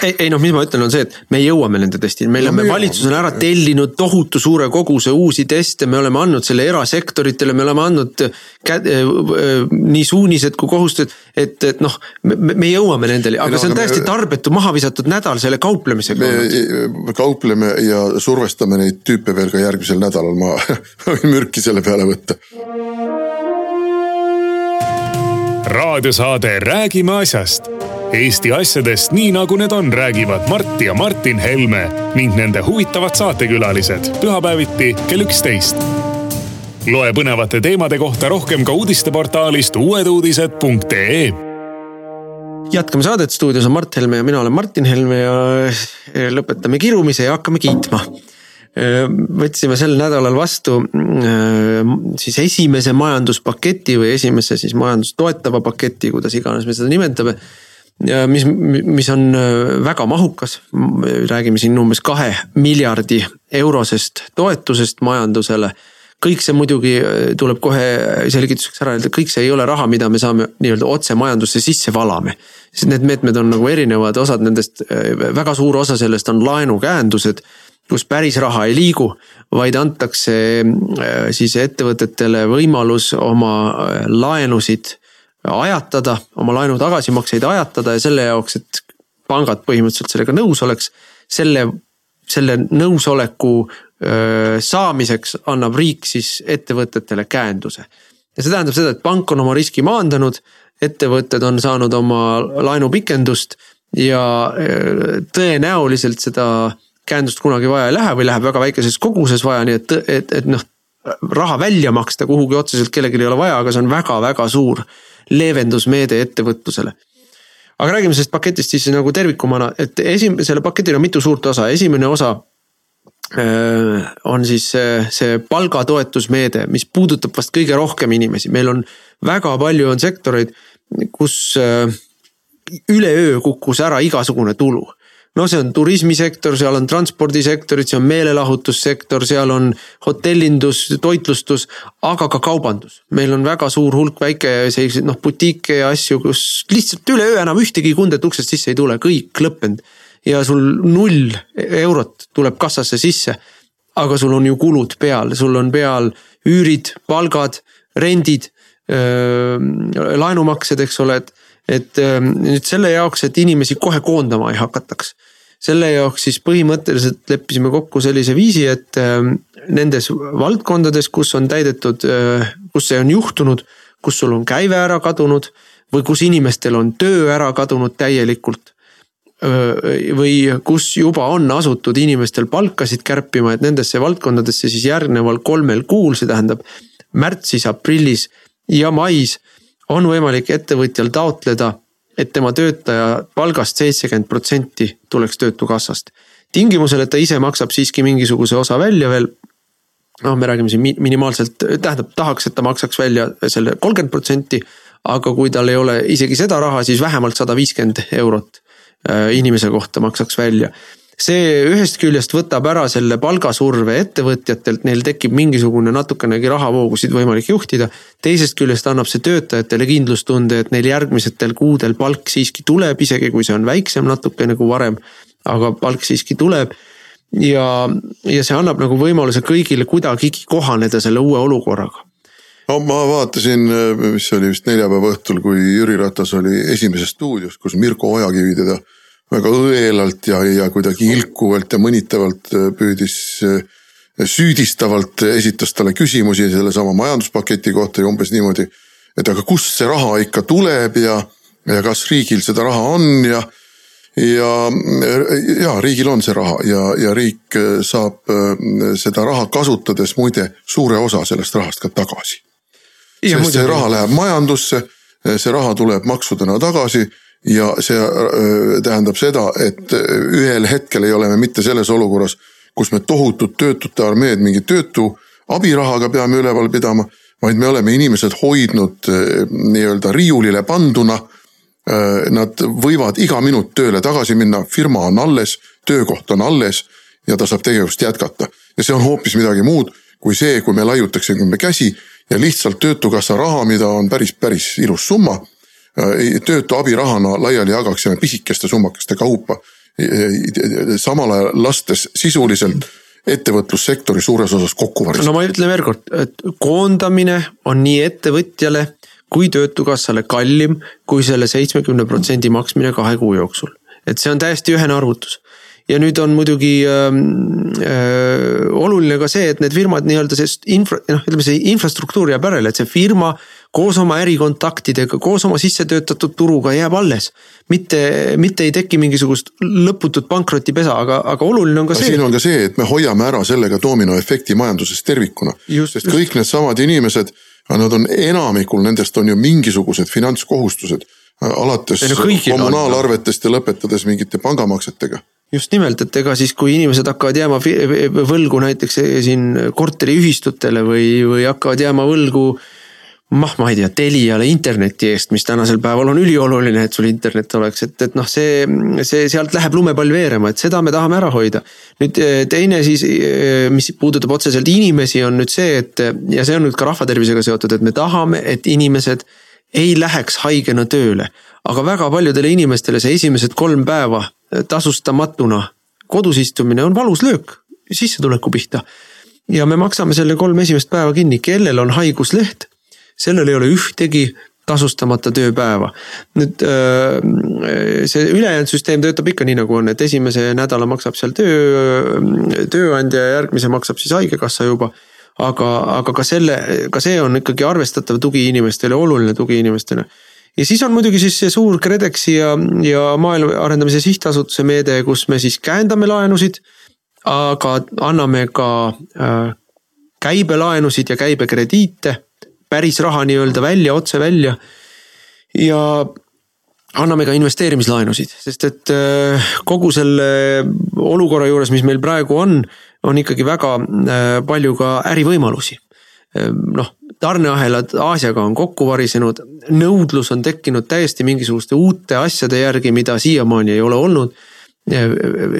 ei, ei noh, mis ma ütlen, on see, et me jõuame nende testini, me oleme no,, valitsus on ära tellinud tohutu suure koguse uusi teste, me oleme andnud selle erasektoritele, me oleme andnud käed, äh, äh, nii suunised kui kohustused. et, et noh, me, me jõuame nendeni, aga no, see on täiesti me, tarbetu maha visatud nädal selle kauplemisega. me kaupleme ja survestame neid tüüpe veel ka järgmisel nädalal, ma võin mürki selle peale võtta raadiosaade Räägime asjast. Eesti asjadest nii nagu need on, räägivad Mart ja Martin Helme ning nende huvitavad saatekülalised pühapäeviti kell üksteist. loe põnevate teemade kohta rohkem ka uudisteportaalist uueduudised.ee jätkame saadet, stuudios on Mart Helme ja mina olen Martin Helme ja lõpetame kirumise ja hakkame kiitma võtsime sel nädalal vastu siis esimese majanduspaketi või esimese siis majandust toetava paketi, kuidas iganes me seda nimetame. mis, mis on väga mahukas, räägime siin umbes kahe miljardi eurosest toetusest majandusele kõik see muidugi tuleb kohe selgituseks ära öelda, kõik see ei ole raha, mida me saame nii-öelda otse majandusse sisse valame. sest need meetmed on nagu erinevad, osad nendest, väga suur osa sellest on laenukäendused kus päris raha ei liigu, vaid antakse äh, siis ettevõtetele võimalus oma äh, laenusid ajatada, oma laenu tagasimakseid ajatada ja selle jaoks, et pangad põhimõtteliselt sellega nõus oleks. selle, selle nõusoleku äh, saamiseks annab riik siis ettevõtetele käenduse. ja see tähendab seda, et pank on oma riski maandanud, ettevõtted on saanud oma laenupikendust ja tõenäoliselt seda käendust kunagi vaja ei lähe või läheb väga väikeses koguses vaja, nii et, et, et noh. raha välja maksta kuhugi otseselt kellelgi ei ole vaja, aga see on väga-väga suur leevendusmeede ettevõtlusele aga räägime sellest paketist siis nagu tervikumana, et esim-, sellel paketil on mitu suurt osa, esimene osa on siis see, see palgatoetusmeede, mis puudutab vast kõige rohkem inimesi, meil on väga palju on sektoreid, kus üleöö kukkus ära igasugune tulu no see on turismisektor, seal on transpordisektorid, see on meelelahutussektor, seal on hotellindus, toitlustus, aga ka kaubandus. meil on väga suur hulk väike selliseid noh butiike ja asju, kus lihtsalt üleöö enam ühtegi kundet uksest sisse ei tule, kõik lõppenud. ja sul null eurot tuleb kassasse sisse. aga sul on ju kulud peal, sul on peal üürid, palgad, rendid, laenumaksed, eks ole, et et nüüd selle jaoks, et inimesi kohe koondama ei hakataks. Selle jaoks siis põhimõtteliselt leppisime kokku sellise viisi, et ähm, nendes valdkondades, kus on täidetud, äh, kus see on juhtunud, kus sul on käive ära kadunud või kus inimestel on töö ära kadunud täielikult äh, või kus juba on asutud inimestel palkasid kärpima, et nendesse valdkondadesse siis järgneval kolmel kuul, see tähendab märtsis, aprillis ja mais on võimalik ettevõtjal taotleda et tema töötaja palgast seitsekümmend protsenti tuleks töötukassast. tingimusel, et ta ise maksab siiski mingisuguse osa välja veel. noh, me räägime siin minimaalselt, tähendab, tahaks, et ta maksaks välja selle kolmkümmend protsenti. aga kui tal ei ole isegi seda raha, siis vähemalt sada viiskümmend eurot äh, inimese kohta maksaks välja see ühest küljest võtab ära selle palgasurve ettevõtjatelt, neil tekib mingisugune natukenegi rahavoogusid võimalik juhtida. teisest küljest annab see töötajatele kindlustunde, et neil järgmisetel kuudel palk siiski tuleb, isegi kui see on väiksem natukene kui varem. aga palk siiski tuleb ja, ja see annab nagu võimaluse kõigile kuidagigi kohaneda selle uue olukorraga no ma vaatasin, mis oli vist neljapäeva õhtul, kui Jüri Ratas oli Esimeses stuudios, kus Mirko Ojakivi teda väga õelalt ja, ja kuidagi ilkuvalt ja mõnitavalt püüdis süüdistavalt esitas talle küsimusi sellesama majanduspaketi kohta ja umbes niimoodi. et aga kust see raha ikka tuleb ja, ja kas riigil seda raha on ja. ja, ja riigil on see raha ja, ja riik saab seda raha kasutades muide suure osa sellest rahast ka tagasi sest see raha läheb majandusse, see raha tuleb maksudena tagasi ja see äh, tähendab seda, et äh, ühel hetkel ei ole me mitte selles olukorras, kus me tohutut töötute armeed mingi töötu abirahaga peame üleval pidama, vaid me oleme inimesed hoidnud äh, nii-öelda riiulile panduna. Nad võivad iga minut tööle tagasi minna, firma on alles, töökoht on alles ja ta saab tegevust jätkata ja see on hoopis midagi muud kui see, kui me laiutaksime käsi ja lihtsalt töötukassa raha, mida on päris, päris ilus summa. Äh, töötu abirahana laiali jagaksime pisikeste summakeste kaupa. samal ajal lastes sisuliselt ettevõtlussektori suures osas kokku varistada. no ma ütlen veel kord, et koondamine on nii ettevõtjale kui töötukassale kallim kui selle seitsmekümne protsendi maksmine kahe kuu jooksul. et see on täiesti ühene arvutus ja nüüd on muidugi äh, äh, oluline ka see, et need firmad nii-öelda see infra, noh, ütleme see infrastruktuur jääb järele, et see firma koos oma ärikontaktidega, koos oma sisse töötatud turuga jääb alles. mitte, mitte ei teki mingisugust lõputut pankrotipesa, aga, aga oluline on ka see. siin on ka see, et me hoiame ära sellega dominoefekti majanduses tervikuna. sest just. kõik needsamad inimesed, nad on enamikul nendest on ju mingisugused finantskohustused alates no, kommunaalarvetest ja lõpetades mingite pangamaksetega just nimelt, et ega siis, kui inimesed hakkavad jääma võlgu näiteks eh, siin korteriühistutele või, või hakkavad jääma võlgu noh, ma ei tea, Teliale interneti eest, mis tänasel päeval on ülioluline, et sul internet oleks, et, et noh, see, see sealt läheb lumepall veerema, et seda me tahame ära hoida. nüüd eh, teine siis, eh, mis puudutab otseselt inimesi, on nüüd see, et ja see on nüüd ka rahvatervisega seotud, et me tahame, et inimesed ei läheks haigena tööle. aga väga paljudele inimestele see esimesed kolm päeva tasustamatuna kodus istumine on valus löök sissetuleku pihta. ja me maksame selle kolm esimest päeva kinni, kellel on haigusleht, sellel ei ole ühtegi tasustamata tööpäeva. nüüd see ülejäänud süsteem töötab ikka nii, nagu on, et esimese nädala maksab seal töö, tööandja ja järgmise maksab siis haigekassa juba. aga, aga ka selle, ka see on ikkagi arvestatav tugi inimestele, oluline tugi inimestele ja siis on muidugi siis see suur KredExi ja, ja Maaelu Arendamise Sihtasutuse meede, kus me siis käendame laenusid. aga anname ka äh, käibelaenusid ja käibekrediite, päris raha nii-öelda välja, otse välja. ja anname ka investeerimislaenusid, sest et äh, kogu selle olukorra juures, mis meil praegu on, on ikkagi väga äh, palju ka ärivõimalusi. Äh, noh, tarneahelad Aasiaga on kokku varisenud, nõudlus on tekkinud täiesti mingisuguste uute asjade järgi, mida siiamaani ei ole olnud.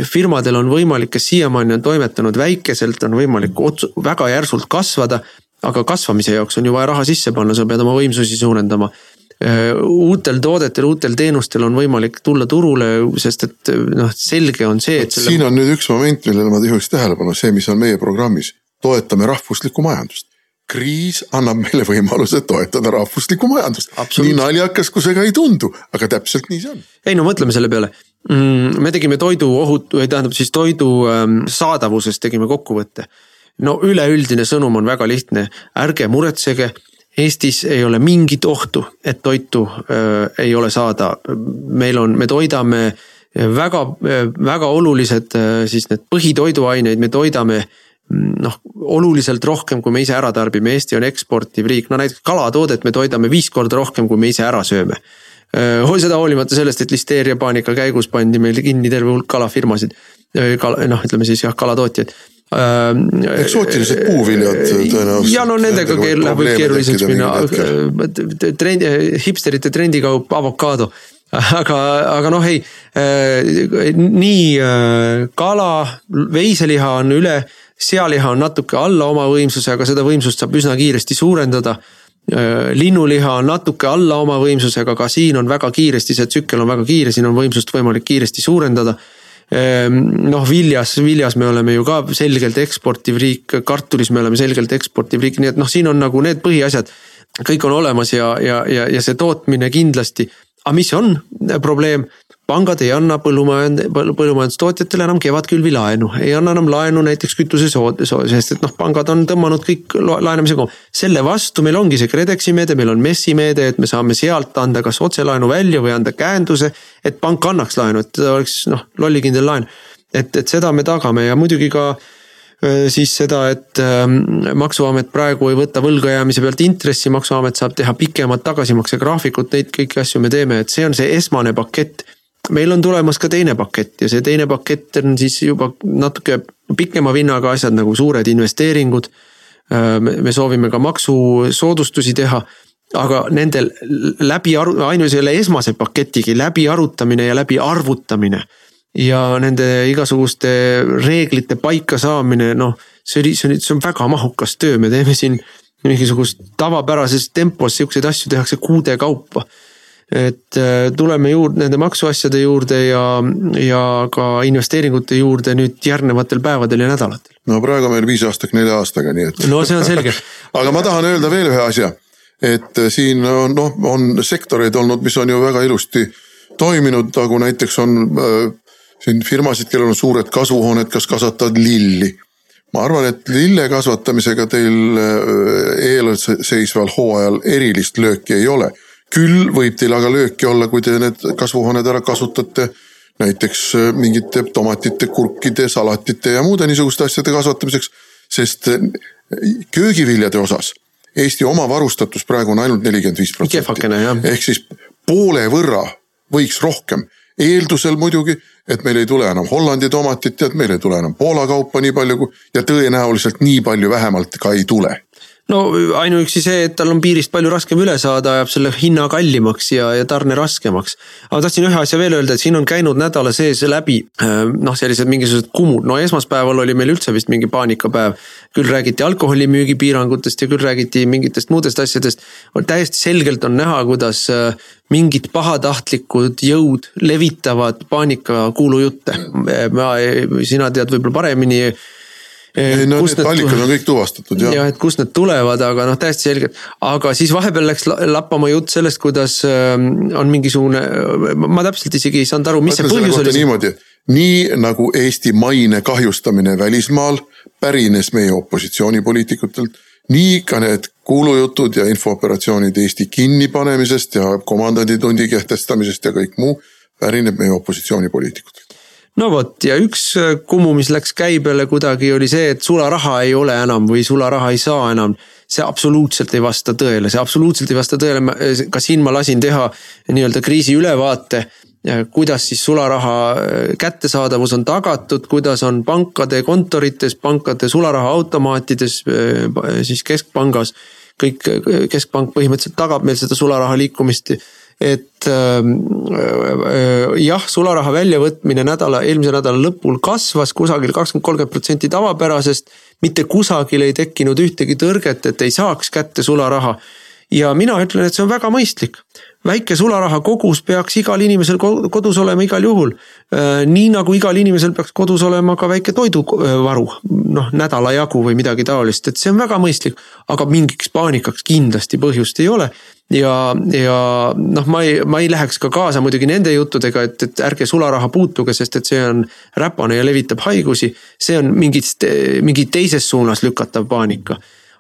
firmadel on võimalik, kes siiamaani on toimetanud väikeselt, on võimalik otsu-, väga järsult kasvada. Aga kasvamise jaoks on ju vaja raha sisse panna, sa pead oma võimsusi suurendama uutel toodetel, uutel teenustel on võimalik tulla turule, sest et noh, selge on see, et. Selle... siin on nüüd üks moment, millele ma juhiks tähelepanu, see, mis on meie programmis, toetame rahvuslikku majandust kriis annab meile võimaluse toetada rahvuslikku majandust. nii naljakas, kui see ka ei tundu, aga täpselt nii see on. ei no mõtleme selle peale mm,. me tegime toidu ohut-, või tähendab siis toidu ähm, saadavusest tegime kokkuvõtte. No üleüldine sõnum on väga lihtne, ärge muretsege. Eestis ei ole mingit ohtu, et toitu äh, ei ole saada. meil on, me toidame väga, väga olulised äh, siis need põhitoiduaineid, me toidame noh, oluliselt rohkem, kui me ise ära tarbime, Eesti on eksportiv riik, no näiteks kalatoodet me toidame viis korda rohkem, kui me ise ära sööme. seda hoolimata sellest, et listeeria paanika käigus pandi meil kinni terve hulk kalafirmasid, kala, noh, ütleme siis jah, kalatootjaid eksootilised puuviljad tõenäoliselt. ja no nendega läheb võib keeruliseks minna, trend, hipsterite trendikaup avokaado aga, aga noh, ei nii kala, veiseliha on üle sealiha on natuke alla oma võimsuse, aga seda võimsust saab üsna kiiresti suurendada. Äh, linnuliha on natuke alla oma võimsusega, aga siin on väga kiiresti, see tsükkel on väga kiire, siin on võimsust võimalik kiiresti suurendada. Ehm, noh, viljas, viljas me oleme ju ka selgelt eksportiv riik, kartulis me oleme selgelt eksportiv riik, nii et noh, siin on nagu need põhiasjad. kõik on olemas ja, ja, ja, ja see tootmine kindlasti, aga mis on probleem pangad ei anna põllumajand-, põllumajandustootjatele enam kevadkülvi laenu, ei anna enam laenu näiteks kütusesood-, sest et noh, pangad on tõmmanud kõik laenamisega. selle vastu meil ongi see KredExi meede, meil on MES-i meede, et me saame sealt anda kas otselaenu välja või anda käenduse. et pank annaks laenu, et oleks noh, lollikindel laen. et, et seda me tagame ja muidugi ka siis seda, et ähm, maksuamet praegu ei võta võlgajäämise pealt intressi, maksuamet saab teha pikemat tagasimaksegraafikut, neid kõiki asju me teeme, et see on see esmane pakett meil on tulemas ka teine pakett ja see teine pakett on siis juba natuke pikema vinnaga asjad nagu suured investeeringud. me soovime ka maksusoodustusi teha, aga nendel läbi aru-, ainult selle esmase paketigi läbi arutamine ja läbi arvutamine. ja nende igasuguste reeglite paika saamine, noh, see oli, see oli, see on väga mahukas töö, me teeme siin mingisugust tavapärases tempos siukseid asju tehakse kuude kaupa et äh, tuleme juurde nende maksuasjade juurde ja, ja ka investeeringute juurde nüüd järgnevatel päevadel ja nädalatel. no praegu on meil viis aastat nelja aastaga, nii et. no see on selge aga ma tahan öelda veel ühe asja, et äh, siin on noh, on sektoreid olnud, mis on ju väga ilusti toiminud, nagu näiteks on äh, siin firmasid, kellel on suured kasvuhooned, kes kasvatavad lilli ma arvan, et lille kasvatamisega teil äh, eelseisval hooajal erilist lööki ei ole küll võib teil aga lööki olla, kui te need kasvuhooned ära kasutate näiteks äh, mingite tomatite, kurkide, salatite ja muude niisuguste asjade kasvatamiseks. sest äh, köögiviljade osas Eesti omavarustatus praegu on ainult nelikümmend viis protsenti. ehk siis poole võrra võiks rohkem, eeldusel muidugi, et meil ei tule enam Hollandi tomatit ja et meil ei tule enam Poola kaupa nii palju ja tõenäoliselt nii palju vähemalt ka ei tule no ainuüksi see, et tal on piirist palju raskem üle saada, ajab selle hinna kallimaks ja, ja tarne raskemaks. aga tahtsin ühe asja veel öelda, et siin on käinud nädala sees läbi äh, noh, sellised mingisugused kumud, no esmaspäeval oli meil üldse vist mingi paanikapäev. küll räägiti alkoholimüügi piirangutest ja küll räägiti mingitest muudest asjadest. täiesti selgelt on näha, kuidas äh, mingid pahatahtlikud jõud levitavad paanikakuulujutte. ma, sina tead võib-olla paremini no need allikad on kõik tuvastatud jah. jah, et kust need tulevad, aga noh, täiesti selgelt. aga siis vahepeal läks lappama jutt sellest, kuidas ähm, on mingisugune, ma täpselt isegi ei saanud aru, mis see põhjus oli. niimoodi, nii nagu Eesti maine kahjustamine välismaal pärines meie opositsioonipoliitikutelt, nii ka need kuulujutud ja infooperatsioonid Eesti kinnipanemisest ja komandanditundi kehtestamisest ja kõik muu pärineb meie opositsioonipoliitikutelt no vot ja üks äh, kumu, mis läks käibele kuidagi oli see, et sularaha ei ole enam või sularaha ei saa enam. see absoluutselt ei vasta tõele, see absoluutselt ei vasta tõele, äh, ka siin ma lasin teha nii-öelda kriisi ülevaate kuidas siis sularaha äh, kättesaadavus on tagatud, kuidas on pankade kontorites, pankade sularahaautomaatides, siis keskpangas. kõik, keskpank põhimõtteliselt tagab meil seda sularaha liikumist et ähm, äh, jah, sularaha väljavõtmine nädala, eelmise nädala lõpul kasvas kusagil kakskümmend, kolmkümmend protsenti tavapärasest. mitte kusagil ei tekkinud ühtegi tõrget, et ei saaks kätte sularaha. ja mina ütlen, et see on väga mõistlik väike sularaha kogus peaks igal inimesel kodus olema igal juhul. Äh, nii nagu igal inimesel peaks kodus olema ka väike toiduvaru, noh nädala jagu või midagi taolist, et see on väga mõistlik. aga mingiks paanikaks kindlasti põhjust ei ole. ja, ja noh, ma ei, ma ei läheks ka kaasa muidugi nende juttudega, et, et ärge sularaha puutuge, sest et see on räpane ja levitab haigusi. see on mingit, mingi teises suunas lükatav paanika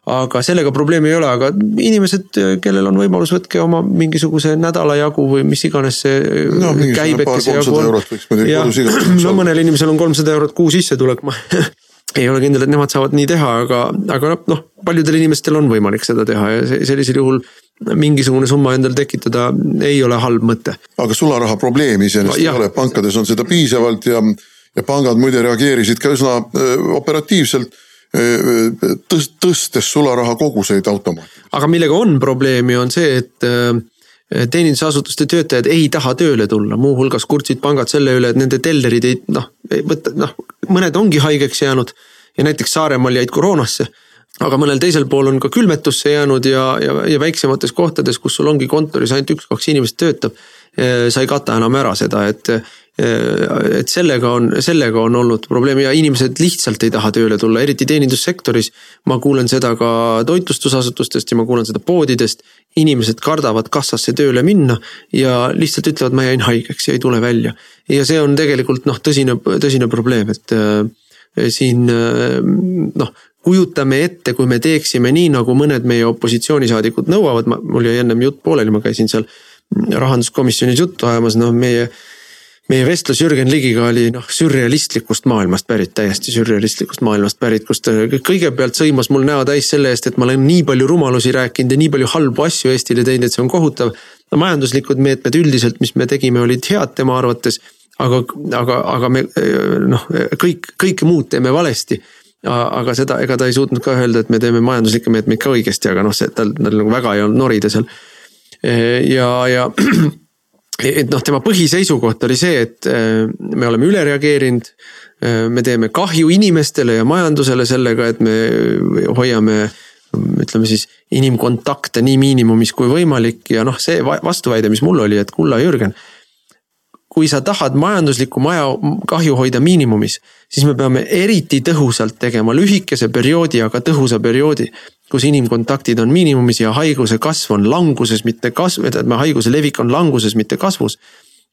aga sellega probleemi ei ole, aga inimesed, kellel on võimalus, võtke oma mingisuguse nädala jagu või mis iganes see no, käibekese jagu on. jah, no mõnel inimesel on kolmsada eurot kuu sissetulek, ma ei ole kindel, et nemad saavad nii teha, aga, aga noh, paljudel inimestel on võimalik seda teha ja sellisel juhul mingisugune summa endale tekitada ei ole halb mõte. aga sularaha probleemi iseenesest ei ole, pankades on seda piisavalt ja, ja pangad muide reageerisid ka üsna öö, operatiivselt tõst-, tõstes sularaha koguseid automaati. aga millega on probleemi, on see, et teenindusasutuste töötajad ei taha tööle tulla, muuhulgas kurtsid pangad selle üle, et nende tellerid ei noh, võtta noh, mõned ongi haigeks jäänud ja näiteks Saaremaal jäid koroonasse aga mõnel teisel pool on ka külmetusse jäänud ja, ja, ja väiksemates kohtades, kus sul ongi kontoris ainult üks-kaks inimest töötab. sa ei kata enam ära seda, et et sellega on, sellega on olnud probleem ja inimesed lihtsalt ei taha tööle tulla, eriti teenindussektoris. ma kuulen seda ka toitlustusasutustest ja ma kuulen seda poodidest. inimesed kardavad kassasse tööle minna ja lihtsalt ütlevad, ma jäin haigeks ja ei tule välja. ja see on tegelikult noh, tõsine, tõsine probleem, et äh, siin äh, noh kujutame ette, kui me teeksime nii, nagu mõned meie opositsioonisaadikud nõuavad, mul jäi ennem jutt pooleli, ma käisin seal rahanduskomisjonis juttu ajamas, noh meie meie vestlus Jürgen Ligiga oli noh, sürrealistlikust maailmast pärit, täiesti sürrealistlikust maailmast pärit, kus ta kõigepealt sõimas mul näo täis selle eest, et ma olen nii palju rumalusi rääkinud ja nii palju halbu asju Eestile teinud, et see on kohutav. no majanduslikud meetmed üldiselt, mis me tegime, olid head tema arvates. aga, aga, aga me noh, kõik, kõike muud teeme valesti aga seda, ega ta ei suutnud ka öelda, et me teeme majanduslikke meetmeid ka õigesti, aga noh, see tal, tal nagu väga ei olnud norida seal. ja, ja et noh, tema põhiseisukoht oli see, et äh, me oleme üle reageerinud. Äh, me teeme kahju inimestele ja majandusele sellega, et me hoiame ütleme siis inimkontakte nii miinimumis kui võimalik ja noh, see vastuväide, mis mul oli, et kulla Jürgen. kui sa tahad majanduslikku maja kahju hoida miinimumis, siis me peame eriti tõhusalt tegema lühikese perioodi, aga tõhusa perioodi kus inimkontaktid on miinimumis ja haiguse kasv on languses, mitte kasv, tähendab haiguse levik on languses, mitte kasvus.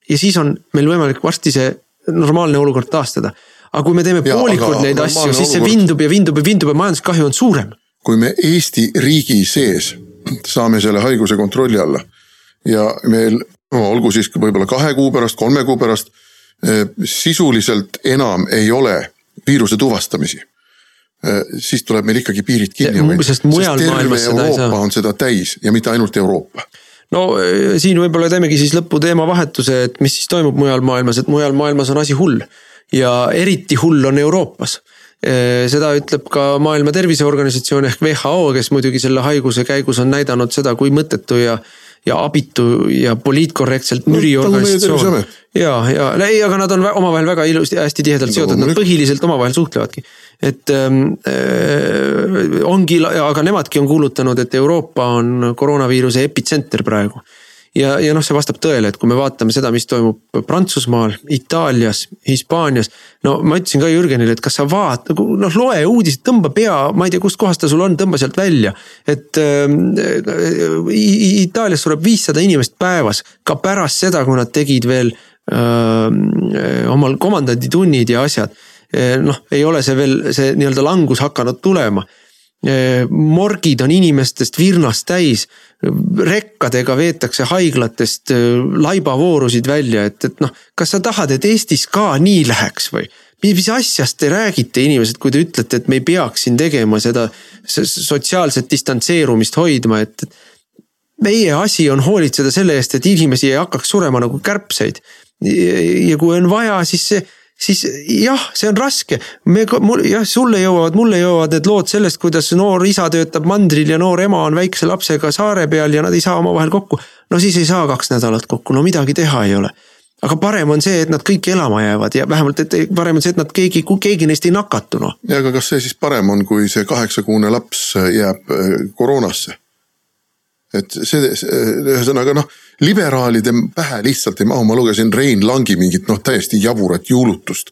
ja siis on meil võimalik varsti see normaalne olukord taastada. aga kui me teeme ja, poolikult neid asju, siis see vindub ja vindub ja vindub ja majanduskahju on suurem. kui me Eesti riigi sees saame selle haiguse kontrolli alla ja meil no, olgu siis võib-olla kahe kuu pärast, kolme kuu pärast eh, sisuliselt enam ei ole viiruse tuvastamisi siis tuleb meil ikkagi piirid kinni hoida. sest saa. Euroopa on seda täis ja mitte ainult Euroopa no äh, siin võib-olla teemegi siis lõppu teemavahetuse, et mis siis toimub mujal maailmas, et mujal maailmas on asi hull. ja eriti hull on Euroopas. Äh, seda ütleb ka Maailma Terviseorganisatsioon ehk WHO, kes muidugi selle haiguse käigus on näidanud seda, kui mõttetu ja ja abitu ja poliitkorrektselt müri no, organisatsioon. ja, ja ei, aga nad on omavahel väga ilusti, hästi tihedalt no, seotud, nad põhiliselt omavahel suhtlevadki. et ähm, äh, ongi, aga nemadki on kuulutanud, et Euroopa on koroonaviiruse epitsenter praegu ja, ja noh, see vastab tõele, et kui me vaatame seda, mis toimub Prantsusmaal, Itaalias, Hispaanias. no ma ütlesin ka Jürgenile, et kas sa vaata, noh loe uudiseid, tõmba pea, ma ei tea, kustkohast ta sul on, tõmba sealt välja. et äh, Itaalias sureb viissada inimest päevas, ka pärast seda, kui nad tegid veel äh, omal komandanditunnid ja asjad. Äh, noh, ei ole see veel see nii-öelda langus hakanud tulema morgid on inimestest virnast täis rekkadega veetakse haiglatest äh, laibavoorusid välja, et, et noh, kas sa tahad, et Eestis ka nii läheks või? mis asjast te räägite, inimesed, kui te ütlete, et me ei peaks siin tegema seda sotsiaalset distantseerumist hoidma, et. meie asi on hoolitseda selle eest, et inimesi ei hakkaks surema nagu kärbseid. ja kui on vaja, siis see siis jah, see on raske. me, mul jah, sulle jõuavad, mulle jõuavad need lood sellest, kuidas noor isa töötab mandril ja noor ema on väikse lapsega saare peal ja nad ei saa omavahel kokku. no siis ei saa kaks nädalat kokku, no midagi teha ei ole. aga parem on see, et nad kõik elama jäävad ja vähemalt, et parem on see, et nad keegi, keegi neist ei nakatu noh. ja aga kas see siis parem on, kui see kaheksakuune laps jääb äh, koroonasse? Et see, ühesõnaga noh, liberaalide pähe lihtsalt ei mahu, ma lugesin Rein Langi mingit noh, täiesti jaburat juulutust.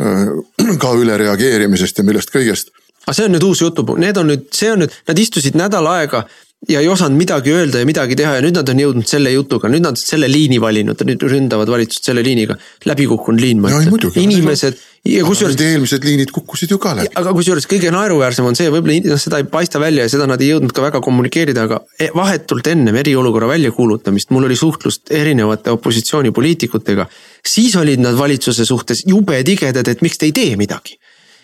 Äh, ka ülereageerimisest ja millest kõigest. aga see on nüüd uus jutupunkt, need on nüüd, see on nüüd, nad istusid nädal aega ja ei osanud midagi öelda ja midagi teha ja nüüd nad on jõudnud selle jutuga, nüüd nad selle liini valinud, nüüd ründavad valitsust selle liiniga. läbikukkunud liin, ma ütlen, inimesed kusjuures. eelmised liinid kukkusid ju ka läbi. aga kusjuures kõige naeruväärsem on see, võib-olla noh, seda ei paista välja ja seda nad ei jõudnud ka väga kommunikeerida, aga e, vahetult ennem eriolukorra väljakuulutamist mul oli suhtlust erinevate opositsioonipoliitikutega. siis olid nad valitsuse suhtes jube tigedad, et miks te ei tee midagi.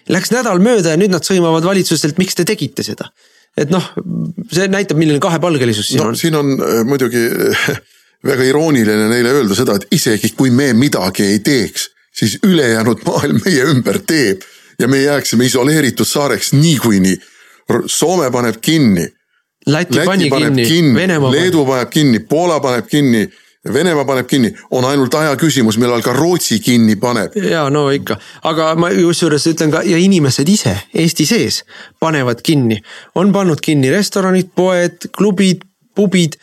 Läks nädal mööda ja nüüd nad sõimavad valitsuselt, miks te tegite seda et noh, see näitab, milline kahepalgelisus siin no, on. siin on äh, muidugi väga irooniline neile öelda seda, et isegi kui me midagi ei teeks, siis ülejäänud maailm meie ümber teeb ja me jääksime isoleeritud saareks niikuinii. Soome paneb kinni. Läti, Läti pani kinni, kinni, Leedu paneb kinni, Poola paneb kinni Venemaa paneb kinni, on ainult aja küsimus, millal ka Rootsi kinni paneb. ja no ikka, aga ma kusjuures ütlen ka ja inimesed ise Eesti sees panevad kinni, on pannud kinni restoranid, poed, klubid, pubid,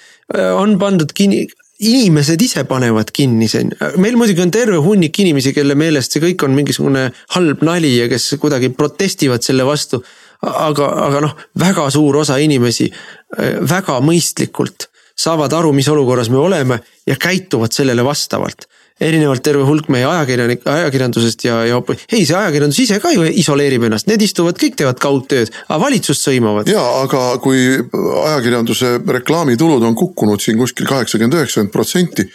on pandud kinni inimesed ise panevad kinni see, meil muidugi on terve hunnik inimesi, kelle meelest see kõik on mingisugune halb nali ja kes kuidagi protestivad selle vastu. aga, aga noh, väga suur osa inimesi äh, väga mõistlikult saavad aru, mis olukorras me oleme ja käituvad sellele vastavalt erinevalt terve hulk meie ajakirjanik, ajakirjandusest ja, ja ei, see ajakirjandus ise ka ju isoleerib ennast, need istuvad, kõik teevad kaugtööd, aga valitsust sõimavad. ja aga kui ajakirjanduse reklaamitulud on kukkunud siin kuskil kaheksakümmend, üheksakümmend protsenti,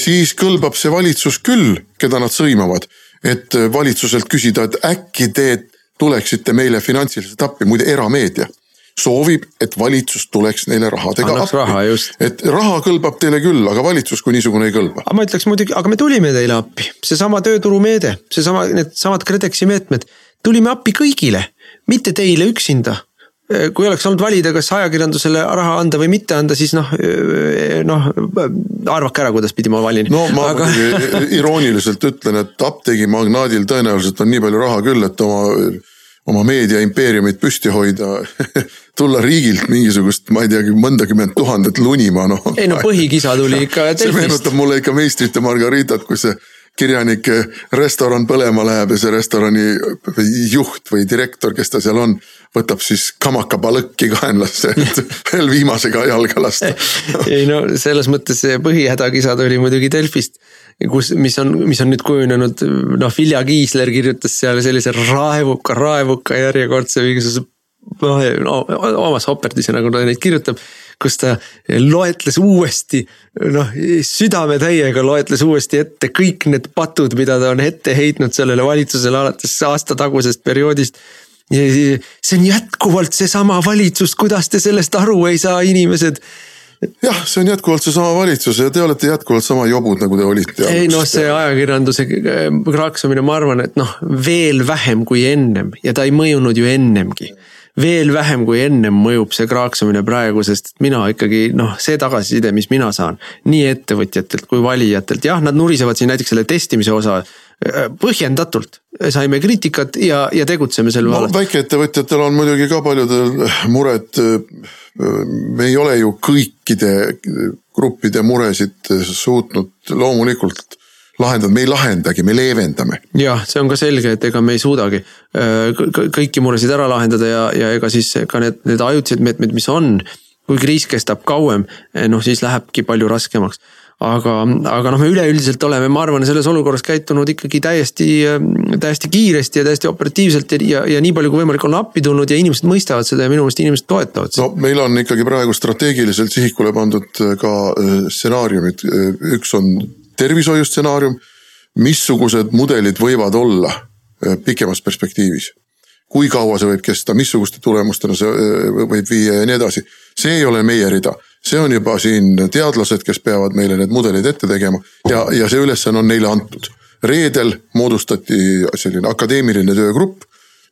siis kõlbab see valitsus küll, keda nad sõimavad, et valitsuselt küsida, et äkki te tuleksite meile finantsiliselt appi, muide erameedia soovib, et valitsus tuleks neile rahadega Annaks appi. et raha kõlbab teile küll, aga valitsus kui niisugune ei kõlba. aga ma ütleks muidugi, aga me tulime teile appi, seesama tööturumeede, seesama, needsamad KredExi meetmed, tulime appi kõigile, mitte teile üksinda kui oleks olnud valida, kas ajakirjandusele raha anda või mitte anda, siis noh, noh arvake ära, kuidas pidi ma valin. no ma aga... irooniliselt ütlen, et apteegimagnaadil tõenäoliselt on nii palju raha küll, et oma oma meediaimpeeriumit püsti hoida tulla riigilt mingisugust, ma ei teagi, mõndakümmend tuhandet lunima, noh. ei no põhikisa tuli ikka Delfist. see meenutab mulle ikka Meistrit ja Margaritat, kus see kirjanik restoran põlema läheb ja see restorani juht või direktor, kes ta seal on, võtab siis kamakapalõkki kaenlasse, et veel viimasega jalga lasta ei no selles mõttes see põhihädakisa tuli muidugi Delfist kus, mis on, mis on nüüd kujunenud, noh, Vilja Kiisler kirjutas seal sellise raevuka, raevuka järjekordse mingisuguse noh, no omas hoperdis ja nagu ta neid kirjutab, kus ta loetles uuesti, noh südametäiega loetles uuesti ette kõik need patud, mida ta on ette heitnud sellele valitsusele alates aasta tagusest perioodist. see on jätkuvalt seesama valitsus, kuidas te sellest aru ei saa, inimesed jah, see on jätkuvalt seesama valitsus ja te olete jätkuvalt sama jobud, nagu te olite. ei noh, see ajakirjanduse äh, kraaksumine, ma arvan, et noh, veel vähem kui ennem ja ta ei mõjunud ju ennemgi veel vähem kui ennem mõjub see kraaksumine praegu, sest mina ikkagi noh, see tagasiside, mis mina saan nii ettevõtjatelt kui valijatelt, jah, nad nurisevad siin näiteks selle testimise osa põhjendatult saime kriitikat ja, ja tegutseme selle no, väikeettevõtjatel on muidugi ka paljudel mured me ei ole ju kõikide gruppide muresid suutnud loomulikult lahendada, me ei lahendagi, me leevendame. jah, see on ka selge, et ega me ei suudagi kõiki muresid ära lahendada ja, ja ega siis ka need, need ajutised meetmed, mis on, kui kriis kestab kauem, noh siis lähebki palju raskemaks aga, aga noh, me üleüldiselt oleme, ma arvan, selles olukorras käitunud ikkagi täiesti, täiesti kiiresti ja täiesti operatiivselt ja, ja, ja nii palju kui võimalik on appi tulnud ja inimesed mõistavad seda ja minu meelest inimesed toetavad seda. no meil on ikkagi praegu strateegiliselt sihikule pandud äh, ka äh, stsenaariumid, äh, üks on tervishoiu stsenaarium, missugused mudelid võivad olla pikemas perspektiivis? Kui kaua see võib kesta, missuguste tulemustena see võib viia ja nii edasi. see ei ole meie rida see on juba siin teadlased, kes peavad meile need mudelid ette tegema ja, ja see ülesanne on neile antud. reedel moodustati selline akadeemiline töögrupp,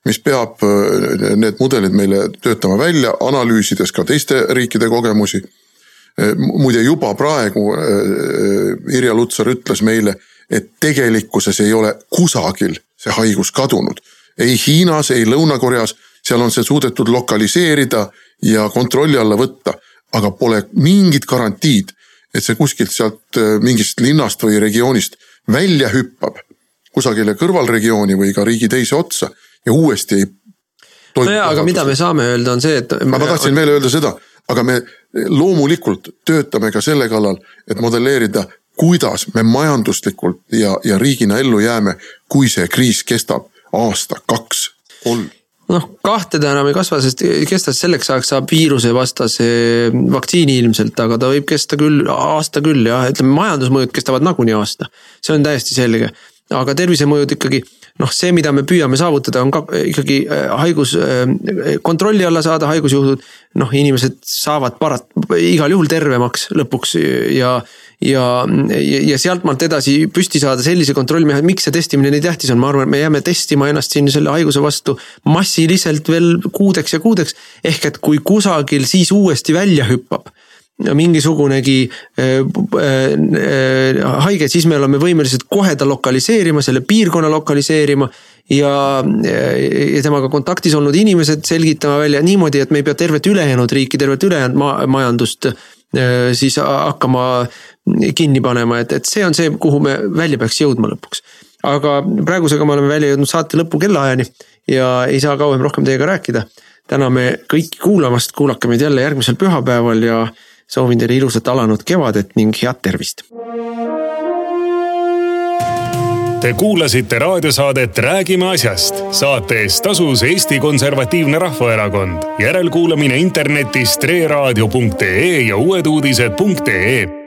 mis peab äh, need mudelid meile töötama välja, analüüsides ka teiste riikide kogemusi. Äh, muide juba praegu äh, Irja Lutsar ütles meile, et tegelikkuses ei ole kusagil see haigus kadunud. ei Hiinas, ei Lõuna-Koreas, seal on see suudetud lokaliseerida ja kontrolli alla võtta aga pole mingit garantiid, et see kuskilt sealt äh, mingist linnast või regioonist välja hüppab kusagile kõrvalregiooni või ka riigi teise otsa ja uuesti ei. no jaa, aga mida me saame öelda, on see, et. ma tahtsin veel öelda seda, aga me loomulikult töötame ka selle kallal, et modelleerida, kuidas me majanduslikult ja, ja riigina ellu jääme, kui see kriis kestab aasta, kaks, kolm noh, kahte ta enam ei kasva, sest kesta selleks ajaks saab viirusevastase vaktsiini ilmselt, aga ta võib kesta küll aasta küll jah, ütleme majandusmõjud kestavad nagunii aasta. see on täiesti selge, aga tervisemõjud ikkagi noh, see, mida me püüame saavutada, on ka ikkagi äh, haigus äh, kontrolli alla saada, haigusjuhud. noh, inimesed saavad parat-, igal juhul tervemaks lõpuks ja, ja, ja sealtmaalt edasi püsti saada sellise kontrollmehhanismi, miks see testimine nii tähtis on, ma arvan, et me jääme testima ennast siin selle haiguse vastu massiliselt veel kuudeks ja kuudeks. ehk et kui kusagil siis uuesti välja hüppab mingisugunegi äh, äh, haige, siis me oleme võimelised kohe ta lokaliseerima, selle piirkonna lokaliseerima. ja, ja temaga kontaktis olnud inimesed selgitama välja niimoodi, et me ei pea tervet ülejäänud riiki, tervet ülejäänud ma majandust siis hakkama kinni panema, et, et see on see, kuhu me välja peaks jõudma lõpuks. aga praegusega me oleme välja jõudnud saate lõpu kellaajani ja ei saa kauem rohkem teiega rääkida. täname kõiki kuulamast, kuulake meid jälle järgmisel pühapäeval ja soovin teile ilusat alanud kevadet ning head tervist. Te kuulasite raadiosaadet Räägime asjast. saate eest tasus Eesti Konservatiivne Rahvaerakond. järelkuulamine internetis treeraadio.ee ja uueduudised.ee